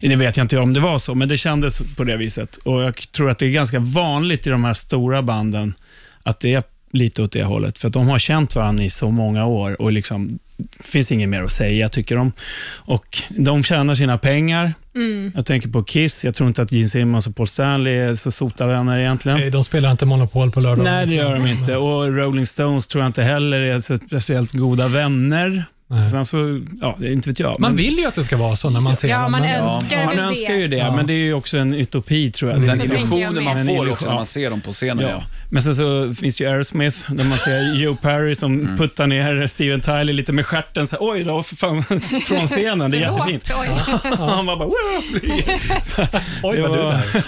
Det vet jag inte om det var så, men det kändes på det viset. Och Jag tror att det är ganska vanligt i de här stora banden att det är lite åt det hållet, för att de har känt varandra i så många år och liksom, det finns inget mer att säga, tycker de. Och de tjänar sina pengar. Jag tänker på Kiss. Jag tror inte att Gene Simmons och Paul Stanley är så sota vänner egentligen. De spelar inte Monopol på lördag. Nej, det gör de inte. Och Rolling Stones tror jag inte heller är så speciellt goda vänner. Nej. Sen så, ja, inte vet jag. Man men- vill ju att det ska vara så när man ser Ja, dem. man önskar ja, man önskar det. ju det, Ja. men det är ju också en utopi tror jag. Den liksom- illusionen man får också när man ser dem på scenen. Ja. Ja. Men sen så finns det ju Aerosmith, där man ser <laughs> Joe Perry som puttar ner Steven Tyler lite med stjärten. Så här, Oj då, fan, <laughs> från scenen. Det är jättefint. Han var bara, flyger. Så, <laughs> Oj, det vad du var- där.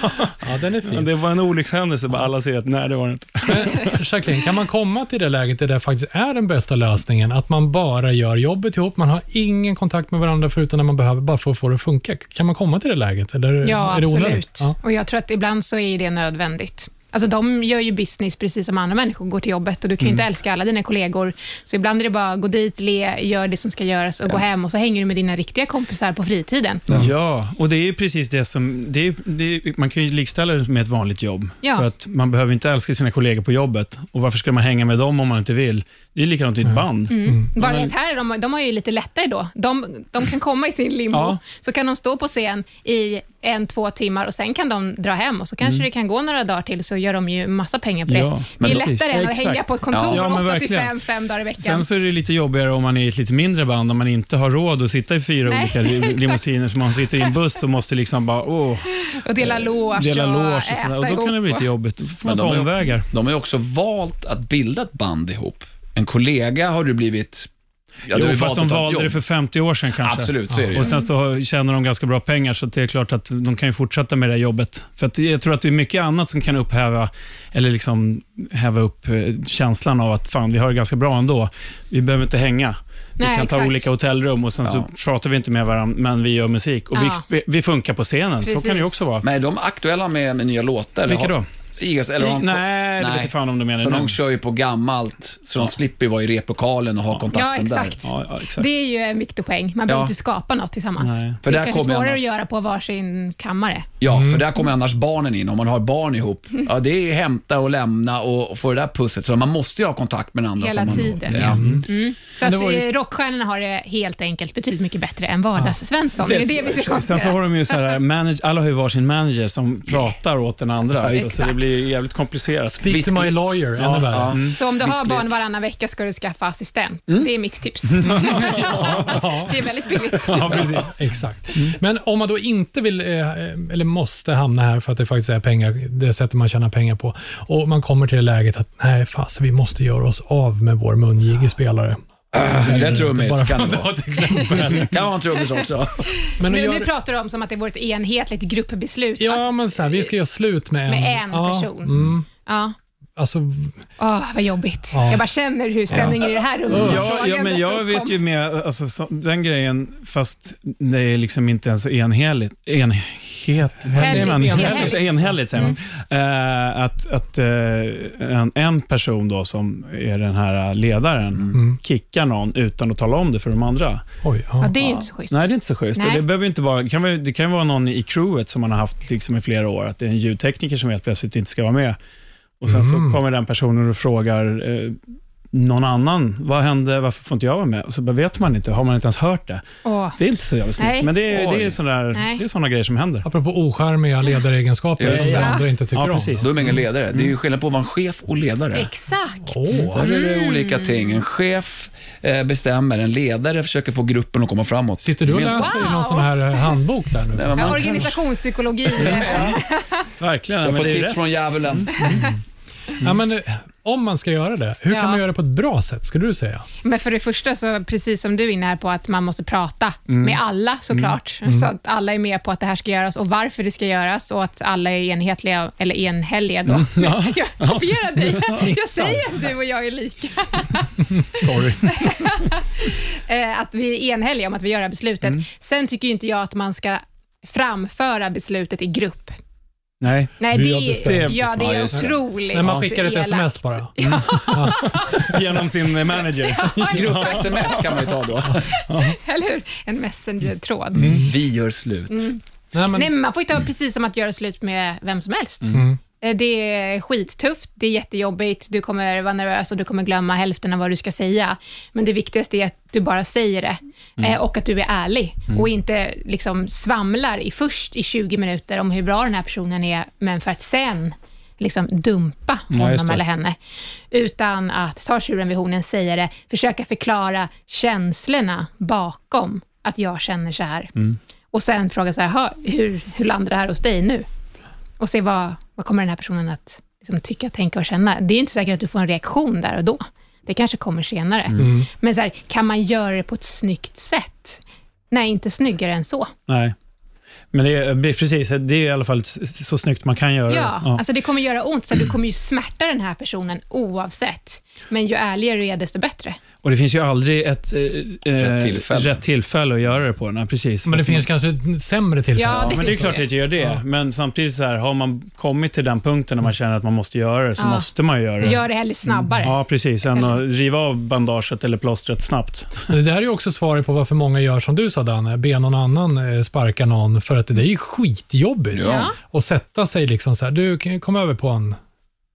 Ja, den är fin. Det var en olyckshändelse, bara alla ser att nej, det var det inte. Men, Jacqueline, kan man komma till det läget där det faktiskt är den bästa lösningen? Att man bara gör jobbet ihop, man har ingen kontakt med varandra förutom när man behöver, bara för att få det att funka. Kan man komma till det läget? Eller Ja, är det onödigt? absolut. Ja. Och jag tror att ibland så är det nödvändigt. Alltså de gör ju business precis som andra människor går till jobbet och du kan ju Mm. inte älska alla dina kollegor. Så ibland är det bara gå dit, le, gör det som ska göras och gå hem och så hänger du med dina riktiga kompisar på fritiden. Ja, och det är ju precis det som... Det är, det är, man kan ju likställa det med ett vanligt jobb. Ja. För att man behöver inte älska sina kollegor på jobbet. Och varför ska man hänga med dem om man inte vill? Det är likadant i ett band. Mm. Bara men- att här, är de, de har ju lite lättare då. De, de kan komma i sin limo, Ja. så kan de stå på scen i en, två timmar och sen kan de dra hem och så kanske det kan gå några dagar till så gör de ju massa pengar på det. Mm. Ja, det är lättare än att Exakt. hänga på ett kontor Ja, men 8 till verkligen. 5, fem dagar i veckan. Sen så är det lite jobbigare om man är i ett lite mindre band, om man inte har råd att sitta i fyra Nej, olika <laughs> limousiner, så man sitter i en buss och måste liksom bara, åh, och dela loge dela och, loge och äta. Och då kan det bli lite jobbigt. Då får man ta omvägar. De har ju också valt att bilda ett band ihop. En kollega har du blivit... Ja, jo, fast de valde det för 50 år sedan kanske. Absolut, så är det ju. Och sen så tjänar de ganska bra pengar, så det är klart att de kan ju fortsätta med det här jobbet. För att jag tror att det är mycket annat som kan upphäva, eller liksom häva upp eh, känslan av att fan, vi har det ganska bra ändå. Vi behöver inte hänga. Vi Nej, kan ta exakt. olika hotellrum och sen Ja. så pratar vi inte med varandra, men vi gör musik. Och Ja. vi, vi funkar på scenen, så kan det ju Precis. också vara. Men är de aktuella med, med nya låtar? Vilka då? Eagles, eller de- Nej, det vet jag fan om du menar. För Men- de kör ju på gammalt, så de slipper vara i replokalen och ha Ja, kontakten där. exakt. Ja, ja, exakt. Det är ju en viktig poäng. Man behöver Ja. inte skapa något tillsammans. Nej. För det där är kanske svårare annars- att göra på varsin kammare. Ja, Mm. för där kommer annars barnen in. Om man har barn ihop, ja, det är hämta och lämna och, få det där pusslet. Så man måste ju ha kontakt med den andra. Hela som man, tiden, Ja. ja. Mm. Så att det ju- eh, rockstjärnorna har det helt enkelt betydligt mycket bättre än vardags-Svensson. Det är det vi ska Sen så konstatera. har de ju så här, <laughs> manage, alla har ju varsin manager som pratar åt den andra. Ja, så, så det blir är jävligt komplicerat. Speak Visst- to my lawyer, ännu värre. ja. Mm. Så om du har barn varannan vecka ska du skaffa assistent. Mm. Det är mitt tips. <laughs> det är väldigt billigt. Ja, precis. Exakt. Men om man då inte vill, eh, eller måste hamna här för att det faktiskt är pengar, det sättet man tjänar pengar på, och man kommer till det läget att nej, fast vi måste göra oss av med vår mungige spelare. Det är trummis kan att <laughs> det vara. exempel. Kan vara en trummis också. Men Nu, göra- nu pratar du om som att det vore ett enhetligt gruppbeslut. Ja, att, men så här, vi ska göra slut med en. Med en ja, person. Mm, ja. alltså, Åh, vad jobbigt. Ja. Jag bara känner hur stämningen i det här rummet Ja, ja, men jag uppkom. vet ju med alltså, så, den grejen, fast det är liksom inte ens enheligt. Enhet, säger man? Enhälligt. Enhälligt, säger man. Eh, att att eh, en, en person då som är den här ledaren Mm. kickar någon utan att tala om det för de andra. oj. Ja, Ja. det är ju inte så schysst. Nej, det är inte så schysst. Det, behöver inte vara, det, kan vara, det kan vara någon i crewet som man har haft liksom i flera år, att det är en ljudtekniker som helt plötsligt inte ska vara med. Och Sen Mm. så kommer den personen och frågar eh, någon annan, vad hände, varför får inte jag vara med? Och så bara vet man inte, har man inte ens hört det. Åh. Det är inte så jävla snyggt, men det är, det är sådana det är såna grejer som händer. Apropå ocharmiga ledaregenskaper Just som de andra inte tycker Ja, om. precis. Då är man ingen ledare. Det är ju skillnad på att vara en chef och ledare. Exakt. Åh. Där är det olika ting. En chef eh, bestämmer, en ledare försöker få gruppen att komma framåt. Sitter du och läser i någon sån här eh, handbok där nu? Nej, men Ja, man organisationspsykologi. Verkligen, jag men får tips rätt. från djävulen. Ja, men, eh, om man ska göra det, hur Ja. kan man göra det på ett bra sätt, skulle du säga? Men för det första, så, precis som du är inne här på, att man måste prata Mm. med alla såklart, så att alla är med på att det här ska göras och varför det ska göras och att alla är enhetliga, eller enhälliga då. <laughs> jag kopierar dig. Jag säger att du och jag är lika. <laughs> Sorry. <laughs> Eh, att vi är enhälliga om att vi gör det här beslutet. Mm. Sen tycker inte jag att man ska framföra beslutet i grupp. Nej, Nej, det är, ja, det är otroligt När man skickar ett elakt. sms bara. <laughs> <laughs> genom sin eh, manager. <laughs> Grupp-sms kan man ju ta då. Eller hur? En messenger-tråd. Vi gör slut. Nej, men, Nej, men man får ju ta precis som att göra slut med vem som helst. Mm. Eh, Det är skittufft, det är jättejobbigt, du kommer vara nervös och du kommer glömma hälften av vad du ska säga. Men det viktigaste är att du bara säger det eh, och att du är ärlig och inte liksom svamlar i, först i 20 minuter om hur bra den här personen är, men för att sen liksom dumpa Ja, honom det. eller henne. Utan att ta tjuren vid hornen, säga det, försöka förklara känslorna bakom att jag känner så här. Och sen fråga så här, "Ha, hur, hur landar det här hos dig nu? Och se vad, vad kommer den här personen att liksom, tycka, tänka och känna. Det är inte säkert att du får en reaktion där och då. Det kanske kommer senare. Mm. Men så här, kan man göra det på ett snyggt sätt? Nej, inte snyggare än så. Nej. Men det är, precis, det är i alla fall så snyggt man kan göra Ja, det. alltså det kommer göra ont, så du kommer ju smärta den här personen oavsett. Men ju ärligare du är, desto bättre. Och det finns ju aldrig ett eh, eh, Rätt tillfälle. rätt tillfälle att göra det på. Nej, precis. men det finns kanske ett sämre tillfälle. Ja, Ja, det men det är klart det. att det gör det. Ja. Men samtidigt så här, har man kommit till den punkten när man känner att man måste göra det, så Ja. måste man göra det. Gör det hellre snabbare. Ja, precis. Än att riva av bandaget eller plåstret snabbt. Det där är ju också svaret på varför många gör som du sa Danne, be någon annan eh, sparka någon, för att det är ju skitjobbigt. Ja. Och sätta sig liksom så här, du kan kom över på en,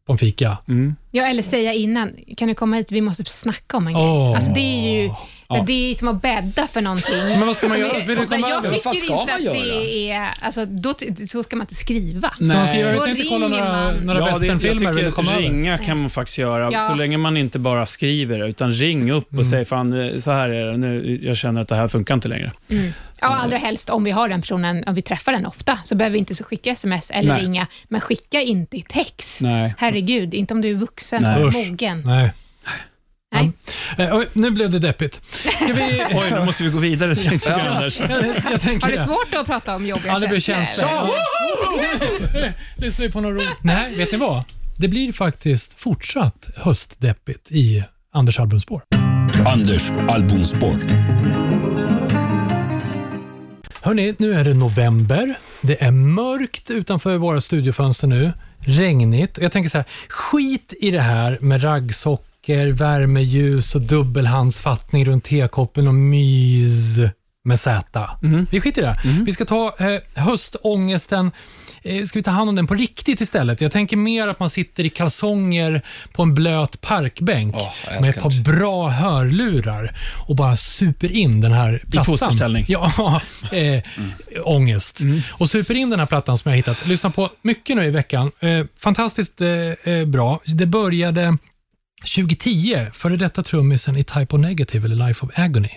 på en fika. Mm. Ja, eller säga innan, kan du komma hit, vi måste snacka om en grej. Alltså det är ju Ja. det är som att bädda för någonting. Men vad ska man Som göra? är- Vill du så komma jag över? Vad fan tycker ska inte man att göra? det är, alltså, då, så ska man inte skriva. Ska man skriva, Då jag tänkte kolla ringer några, man. några Ja, det, jag westernfilmer, vill du komma tycker över? ringa kan man faktiskt göra, Ja. så länge man inte bara skriver, utan ring upp och Mm. säg fan, eh, så här är det, nu, jag känner att det här funkar inte längre. Mm. Ja, allra helst om vi har den personen, om vi träffar den ofta, så behöver vi inte så skicka sms eller Nej. ringa, men skicka inte i text. Nej. Herregud, inte om du är vuxen Nej. och Usch. mogen. Nej. Nej. Eh, oj, nu blev det deppigt. Ska vi... <laughs> Oj, nu måste vi gå vidare tänkte jag, Anders. jag, jag tänker Har du det. svårt att prata om jobbiga Ja, det blir känslor? känslor. Lyssna ju på något roligt. Nej, vet ni vad? Det blir faktiskt fortsatt höstdeppigt i Anders albumspår. Anders albumspår. Hörni, nu är det november. Det är mörkt utanför våra studiofönster nu. Regnigt. Jag tänker så här, skit i det här med raggsockor, värmeljus och dubbelhandsfattning runt tekoppen och mys med Z. Vi skiter i det. Vi ska ta eh, höstångesten, eh, ska vi ta hand om den på riktigt istället? Jag tänker mer att man sitter i kalsonger på en blöt parkbänk jag med ett par bra hörlurar och bara super in den här plattan. fosterställning. Ja, <laughs> eh, ångest. Och super in den här plattan som jag hittat. Lyssna på mycket nu i veckan. Eh, fantastiskt eh, eh, bra. Det började 2010, före detta trummisen i Type O Negative eller Life of Agony.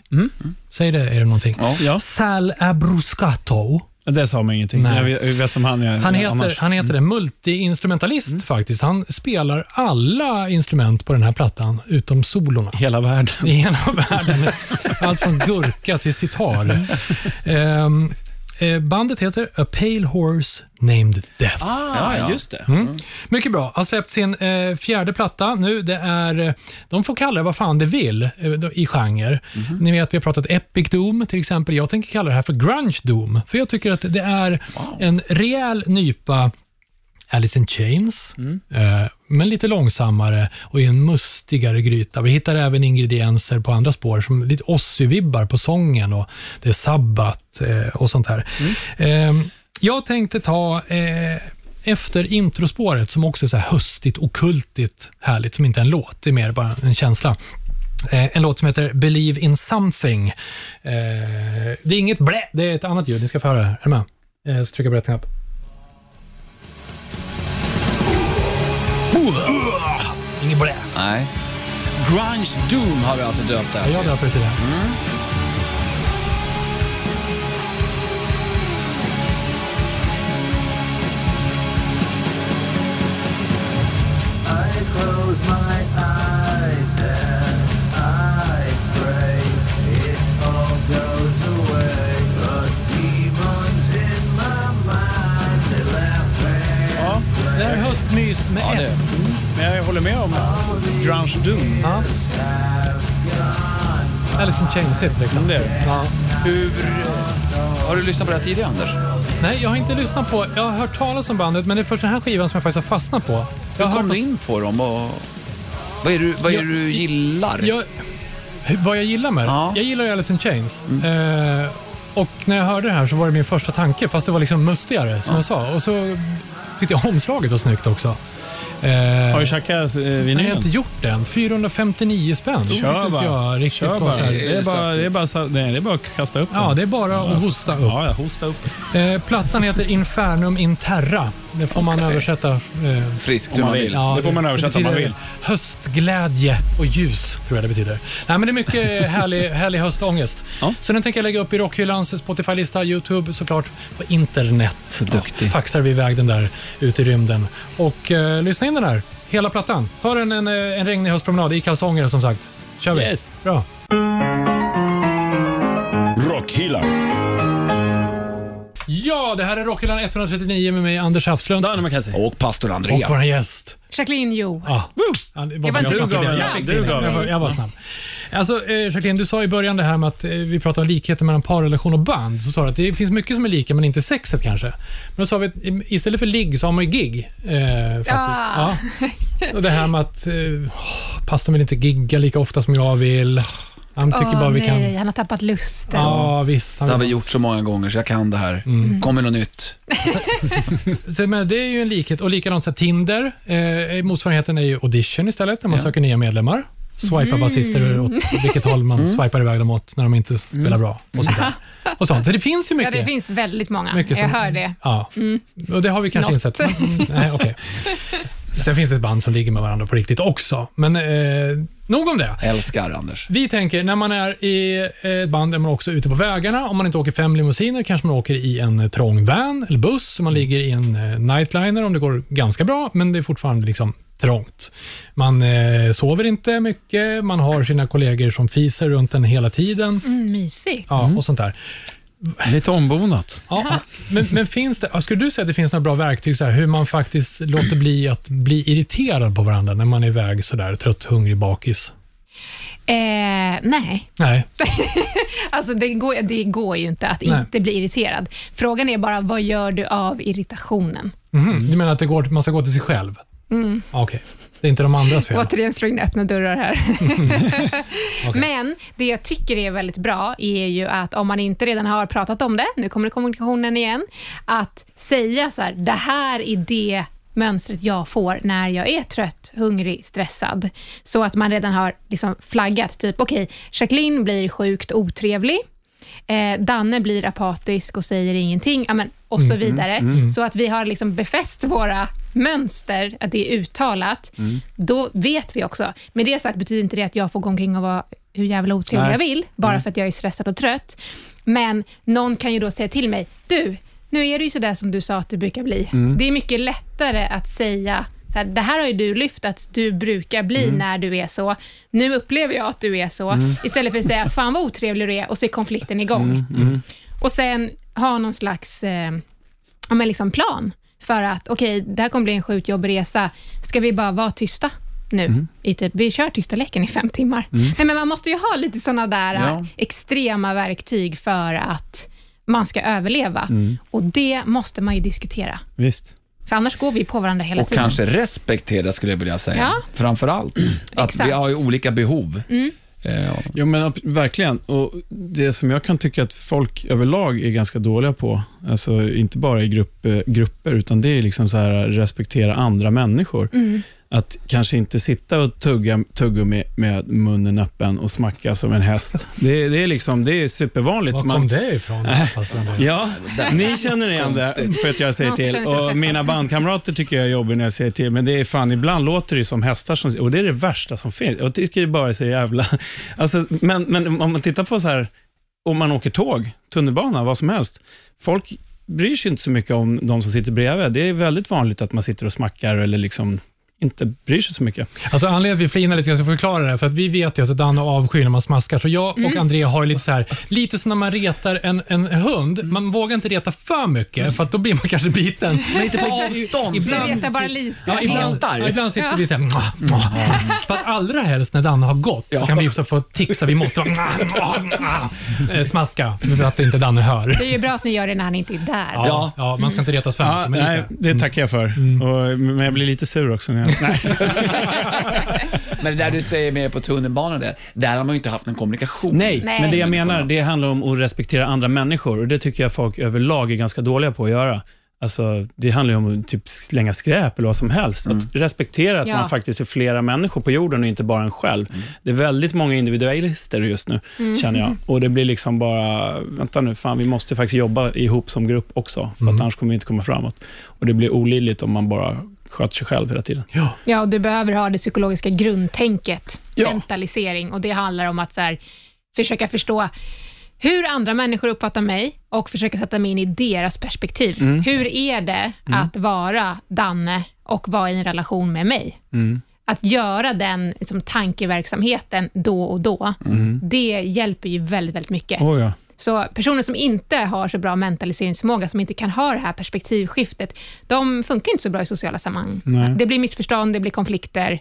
Säg det, är det någonting? Ja. Ja, Sal Abruscato. det sa mig ingenting. Nej. Jag vet, jag vet vem han är Han heter, annars. han heter det, multi-instrumentalist faktiskt. Han spelar alla instrument på den här plattan, utom solorna. Hela världen. i <laughs> hela världen. Allt från gurka till sitar. <laughs> Eh, bandet heter A Pale Horse Named Death. Ah, Ja, ja. just det. Mm. Mycket bra. Har släppt sin eh, fjärde platta nu. Det är, eh, de får kalla det vad fan de vill eh, i genre. Ni vet, vi har pratat Epic Doom till exempel. Jag tänker kalla det här för Grunge Doom. För jag tycker att det är en rejäl nypa Alice in Chains, eh, men lite långsammare och i en mustigare gryta. Vi hittar även ingredienser på andra spår, som lite Ozzy-vibbar på sången och det är Sabbat eh, och sånt här. Eh, jag tänkte ta eh, efter introspåret, som också är så här höstigt, okultigt, härligt, som inte är en låt, det är mer bara en känsla. Eh, en låt som heter Believe in something. Eh, det är inget blä, det är ett annat ljud. Ni ska få höra det här. Är ni med? Så trycker jag på rätt knapp. Inget blä. Nej. Grunge Doom har du alltså döpt det här Jag döper det till det. Mm. I close my eyes höstmys med Ja, det S. men jag håller med om Grunge Doom. Ja. Alice in Chains heter det liksom. Mm, det är det. Ja. Hur... Har du lyssnat på det här tidigare, Anders? Nej, jag har inte lyssnat på... Jag har hört talas om bandet, men det är först den här skivan som jag faktiskt har fastnat på. Jag Hur har kom du in på dem och... Vad är, du, vad är Jag- det du gillar? Jag, vad jag gillar med det? Ja. Jag gillar ju Alice in Chains. Eh, och när jag hörde det här så var det min första tanke, fast det var liksom mustigare som jag sa. Och så tyckte jag omslaget var snyggt också. Eh, Har du tjackat eh, jag har vinylen? inte gjort det än. 459 spänn. Kör bara. jag riktigt Kör bara. så här. Det är bara, det är bara, nej, det är bara att kasta upp den. Ja, det är bara att hosta upp. Ja, hosta upp. Eh, plattan heter Infernum in Terra. Det får man Okej. översätta. Eh, Friskt Om man man vill. ja, det får man översätta om man vill. Höstglädje och ljus, tror jag det betyder. Nej, men det är mycket <laughs> härlig, härlig höstångest. Ja. Så den tänker jag lägga upp i Rockhyllans Spotify-lista, YouTube såklart, på internet. Så duktig. faxar vi iväg den där ut i rymden. Och eh, lyssna in den där, hela plattan. Ta den en, eh, en regnig höstpromenad i kalsonger som sagt. Kör vi. Yes. Bra. Rockhyllan. Ja, det här är Rockhyllan 139 med mig, Anders Hafslund. Danne McKenzie. Och pastor Och Andrea. vår gäst. Jacqueline Jo. Ja. Ja, det Jag var jag inte gav Jag- jag du gav Jag var- en. Jag var snabb. Alltså, eh, Jacqueline, du sa i början det här med att eh, vi pratar om likheter mellan parrelation och band. Så sa du att det finns mycket som är lika, men inte sexet kanske. Men då sa vi att istället för ligg så har man ju gig. Eh, faktiskt. Ah. Ja. Och det här med att eh, pastorn vill inte gigga lika ofta som jag vill. Han tycker Åh, bara vi nej, kan... han har tappat lusten. Ja, visst. Han Det har vi gjort så många gånger så jag kan det här. Mm. Kommer något nytt. <laughs> Så, men det är ju en likhet. Och likadant så här, Tinder, eh, motsvarigheten är ju audition istället, när man Ja. söker nya medlemmar. Swipa Mm. basister åt vilket håll man <laughs> swipar iväg dem åt när de inte spelar bra. Och sånt, där. och sånt. Så det finns ju Ja, mycket. det finns väldigt många. mycket jag som- hör det. Ja, och det har vi kanske Något. insett. Mm, nej, okej. <laughs> Sen finns det ett band som ligger med varandra på riktigt också. Men eh, nog om det. Älskar Anders. Vi tänker, när man är i ett band är man också ute på vägarna. Om man inte åker fem limousiner kanske man åker i en eh, trång van eller buss. Så man ligger i en eh, nightliner om det går ganska bra, men det är fortfarande liksom trångt. Man eh, sover inte mycket, man har sina kollegor som fiser runt en hela tiden. Mm, mysigt. Ja, och sånt där. Lite ombonat. Ja, men, men finns det, skulle du säga att det finns några bra verktyg så här, hur man faktiskt låter bli att bli irriterad på varandra när man är iväg sådär trött, hungrig, bakis? Eh, nej, Nej, <laughs> alltså det går, det går ju inte att Nej. inte bli irriterad. Frågan är bara, vad gör du av irritationen? Mhm, du menar att det går, man ska gå till sig själv? Mm. Okej. Det är inte de andras fel. Återigen slå in öppna dörrar här. <laughs> Okej. Men det jag tycker är väldigt bra är ju att om man inte redan har pratat om det, nu kommer kommunikationen igen, att säga så här, det här är det mönstret jag får när jag är trött, hungrig, stressad. Så att man redan har liksom flaggat, typ okej, Jacqueline blir sjukt otrevlig, eh, Danne blir apatisk och säger ingenting, ja, men, och så vidare. Så att vi har liksom befäst våra mönster, att det är uttalat. Då vet vi också. Med det sagt betyder inte det att jag får gå omkring och vara hur jävla otrevlig Nej. jag vill, bara för att jag är stressad och trött. Men någon kan ju då säga till mig, du, nu är det ju sådär som du sa att du brukar bli. Det är mycket lättare att säga, så här, det här har ju du lyft, att du brukar bli när du är så. Nu upplever jag att du är så. Istället för att säga, fan vad otrevlig du är, och så är konflikten igång. Och sen ha någon slags eh, ja, men liksom plan för att, okej, det här kommer bli en sjukt jobbig resa. Ska vi bara vara tysta nu? I typ, vi kör tysta leken i fem timmar. Nej, men man måste ju ha lite sådana där Ja. eh, extrema verktyg för att man ska överleva. Och det måste man ju diskutera. Visst. För annars går vi på varandra hela Och tiden. kanske respektera, skulle jag vilja säga. Ja. Framför allt. <clears throat> Att Exakt. vi har ju olika behov. Eh, Ja, men ab- verkligen. Och Det som jag kan tycka att folk överlag är ganska dåliga på, alltså inte bara i grupp, eh, grupper, utan det är liksom så här respektera andra människor. Att kanske inte sitta och tugga tuggummi med munnen öppen och smacka som en häst. <laughs> Det, det, är, liksom, det är supervanligt. Var Man- kom det ifrån? <laughs> Ja, ni känner igen det för att jag säger till. Och mina bandkamrater tycker jag är jobbig när jag säger till, men det är fan, ibland låter det som hästar som, och det är det värsta som finns. Jag tycker det bara är så jävla... <laughs> Alltså, men, men om man tittar på så här, om man åker tåg, tunnelbana, vad som helst. Folk bryr sig inte så mycket om de som sitter bredvid. Det är väldigt vanligt att man sitter och smackar eller liksom inte bryr sig så mycket. Alltså anledningen till att vi flinar lite, jag ska förklara det, för att vi vet ju att Danne avskyr när man smaskar. Så jag och André har lite så här, lite som när man retar en, en hund. Man vågar inte reta för mycket, för att då blir man kanske biten. Men inte på avstånd. <laughs> Ibland- retar bara lite. Ja, ibland, ja, ibland sitter Ja. vi såhär... Mwah, mwah. För att allra helst när Danne har gått så kan vi också få tics vi måste mwah, mwah, mwah, eh, smaska för att inte Danne hör. Det är ju bra att ni gör det när han inte är där. Ja, Ja. man ska inte retas för mycket. nej, lite. det tackar jag för. Och, men jag blir lite sur också. När jag, nej. <laughs> Men det där du säger med på tunnelbanan, där, där har man ju inte haft en kommunikation. Nej, Nej. men det jag menar, det handlar om att respektera andra människor och det tycker jag folk överlag är ganska dåliga på att göra. Alltså, det handlar ju om att typ slänga skräp eller vad som helst. Att respektera att Ja. man faktiskt är flera människor på jorden och inte bara en själv. Det är väldigt många individualister just nu, känner jag. Och det blir liksom bara, vänta nu, fan vi måste faktiskt jobba ihop som grupp också, för att annars kommer vi inte komma framåt. Och det blir olidligt om man bara sköter sig själv hela tiden. Ja. Ja, och du behöver ha det psykologiska grundtänket, Ja. mentalisering. Och Det handlar om att så här, försöka förstå hur andra människor uppfattar mig och försöka sätta mig in i deras perspektiv. Mm. Hur är det att vara Danne och vara i en relation med mig? Mm. Att göra den liksom, tankeverksamheten då och då, det hjälper ju väldigt, väldigt mycket. Oh, ja. Så personer som inte har så bra mentaliseringsförmåga, som inte kan ha det här perspektivskiftet, de funkar inte så bra i sociala sammanhang. Nej. Det blir missförstånd, det blir konflikter.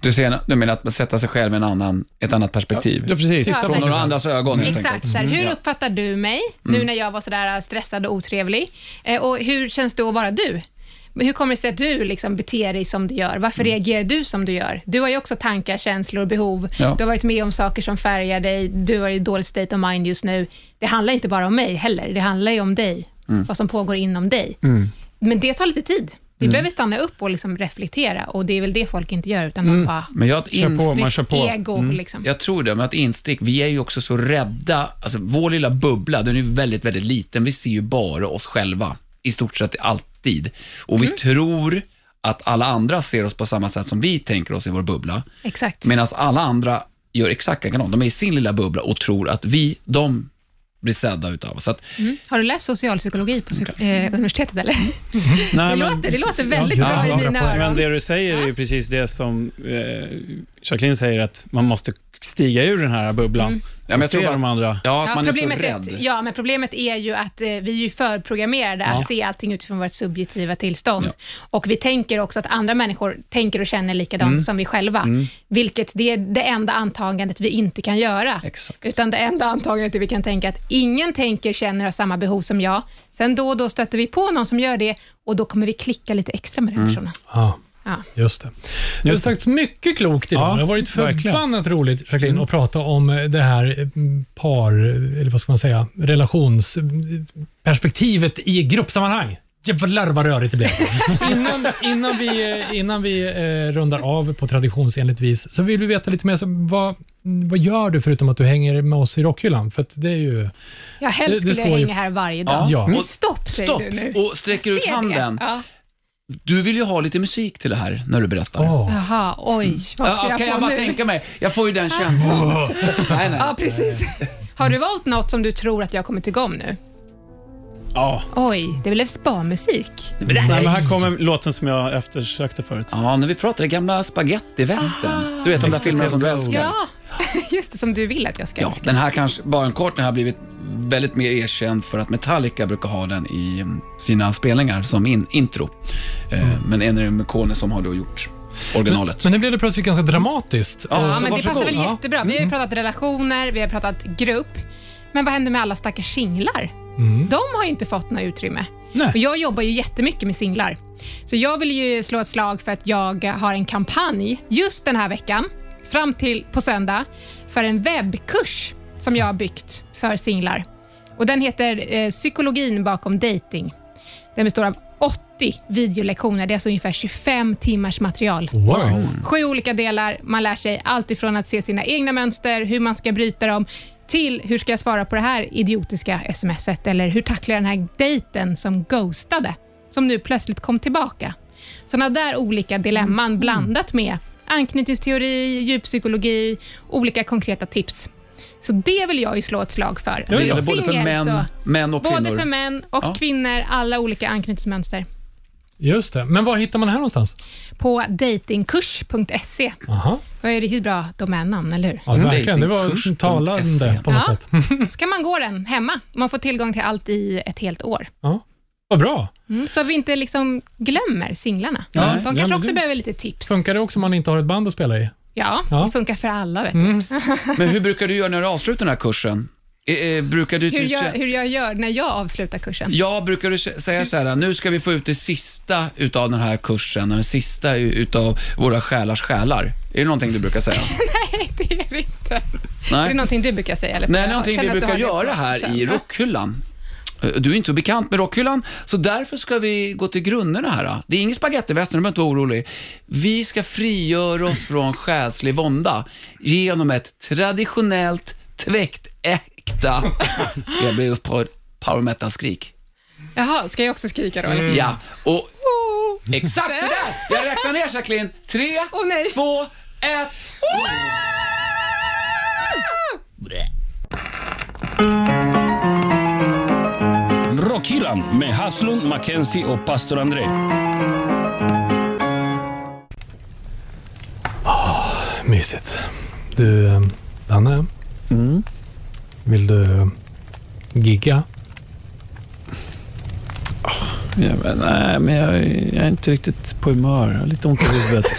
Du, ser, du menar att sätta sig själv i en annan, ett annat perspektiv? ja, precis. Ja, Från några andras ögon helt Exakt. enkelt. Så här, hur Ja. uppfattar du mig nu när jag var sådär stressad och otrevlig? Eh, och hur känns det att vara du? Hur kommer det sig att du liksom beter dig som du gör? Varför reagerar du som du gör? Du har ju också tankar, känslor och behov. Ja. Du har varit med om saker som färgar dig. Du har i dåligt state of mind just nu. Det handlar inte bara om mig heller. Det handlar ju om dig, vad som pågår inom dig. Men det tar lite tid. Vi behöver stanna upp och liksom reflektera och det är väl det folk inte gör, utan man bara Men jag ett Kör på, man instick, kör på. ego. Liksom. jag tror det, men ett instick, vi är ju också så rädda, alltså vår lilla bubbla, den är ju väldigt, väldigt liten. Vi ser ju bara oss själva, i stort sett alltid. Och vi tror att alla andra ser oss på samma sätt som vi tänker oss i vår bubbla. Exakt. Medan alla andra gör exakt likadant. De är i sin lilla bubbla och tror att vi, de blir sedda utav oss. Så att, Har du läst socialpsykologi på psyk- eh, universitetet eller? Nej, Det, men- låter, det låter väldigt Ja, bra ja, i mina öron. Men det du säger är ju precis det som eh, Jacqueline säger, att man måste stiga ur den här bubblan Ja, men jag tror bara- de andra. ja, att Ja, man är så problemet rädd. är, ja, men problemet är ju att eh, vi är ju förprogrammerade att se allting utifrån vårt subjektiva tillstånd. Ja. Och vi tänker också att andra människor tänker och känner likadant Mm. som vi själva. Vilket det är det enda antagandet vi inte kan göra. Exakt. Utan det enda antagandet är vi kan tänka att ingen tänker, känner och har samma behov som jag. Sen då och då stöter vi på någon som gör det och då kommer vi klicka lite extra med den Mm. personen. Ja. Just det. Det har Just det. sagts mycket klokt idag. Ja, det har varit verkligen. förbannat roligt, Jacqueline, att prata om det här eh, par, eller vad ska man säga, relationsperspektivet i gruppsammanhang. Jävlar vad rörigt det blev. <laughs> innan, innan vi, eh, innan vi eh, rundar av på traditionsenligt vis så vill vi veta lite mer. Så vad, vad gör du förutom att du hänger med oss i rockhyllan? För att det är ju... Ja, helst Det- det skulle jag står ju- hänga här varje dag. Ja. Ja. Men Och- stopp säger Stopp! du nu. Och sträcker ut handen. Det. Ja. Du vill ju ha lite musik till det här när du berättar. Jaha, oj. Vad ska Ja, jag kan få jag bara nu? tänka mig. Jag får ju den känslan. nej, nej. Ja, precis. Har du valt något som du tror att jag kommer tycka om nu? Ja. Oj, det blev spa-musik. Nej, men här kommer låten som jag eftersökte förut. Ja, när vi pratade gamla spagettivästern. Du vet de där filmerna som du älskar. Ja, <laughs> just det, som du vill att jag ska Ja, älska. den här kanske, bara en kort, den har blivit väldigt mer erkänd för att Metallica brukar ha den i mm, sina spelningar som in, intro. Eh, men Ennio Morricone som har då gjort originalet. Men nu blev det plötsligt ganska dramatiskt. Ja, Och- Ja, men det passar väl jättebra. Vi har ju pratat relationer, vi har pratat grupp. Men vad händer med alla stackars singlar? Mm. De har ju inte fått något utrymme. Nej. Och jag jobbar ju jättemycket med singlar. Så jag vill ju slå ett slag för att jag har en kampanj just den här veckan, fram till på söndag, för en webbkurs som jag har byggt för singlar. Och Den heter eh, Psykologin bakom dating. Den består av 80 videolektioner. Det är alltså ungefär 25 timmars material. Wow. Sju olika delar. Man lär sig allt ifrån att se sina egna mönster, hur man ska bryta dem, till hur ska jag svara på det här idiotiska smset eller hur tacklar jag den här dejten som ghostade, som nu plötsligt kom tillbaka. Sådana där olika dilemman blandat med anknytningsteori, djuppsykologi, olika konkreta tips. Så det vill jag ju slå ett slag för. Ja, det ja. både för män, så- män och Både kvinnor. för män och Ja. kvinnor, alla olika anknytningsmönster. Just det. Men var hittar man det här någonstans? På datingkurs.se. Aha. Det är riktigt bra domännamn, eller hur? Ja, verkligen. Det var talande på något Ja. sätt. <laughs> Så kan man gå den hemma. Man får tillgång till allt i ett helt år. Ja. Vad bra. Mm, så vi inte liksom glömmer singlarna. Ja, De kanske också det- behöver lite tips. Funkar det också om man inte har ett band att spela i? Ja, Ja. det funkar för alla. Vet du. Mm. <laughs> Men hur brukar du göra när du avslutar den här kursen? Eh, eh, brukar du... Hur, jag, hur jag gör när jag avslutar kursen. Ja, brukar du sä- säga så här, nu ska vi få ut det sista utav den här kursen, det sista utav våra själars själar. Är det någonting du brukar säga? <laughs> Nej, det är det inte. Är det Nej, någonting du brukar säga? Eller? Nej någonting vi brukar göra här i rockhyllan. Eh, Du är inte så bekant med rockhyllan, så därför ska vi gå till grunderna här. Det är ingen spagettivästern, du behöver inte vara orolig. Vi ska frigöra oss från själslig vånda genom ett traditionellt tväktäkta, <laughs> jag blev upprörd, power metal-skrik. Jaha, ska jag också skrika då? Eller? Ja, och exakt sådär. Jag räknar ner Jacqueline. Tre, nej. två, ett. Rockhyllan med Haslund, Mackenzie och pastor André. Mysigt. Du, eh, Danne. Vill du eh, gigga? Ja, men, nej, men jag, jag är inte riktigt på humör. Jag har lite ont i huvudet. <laughs>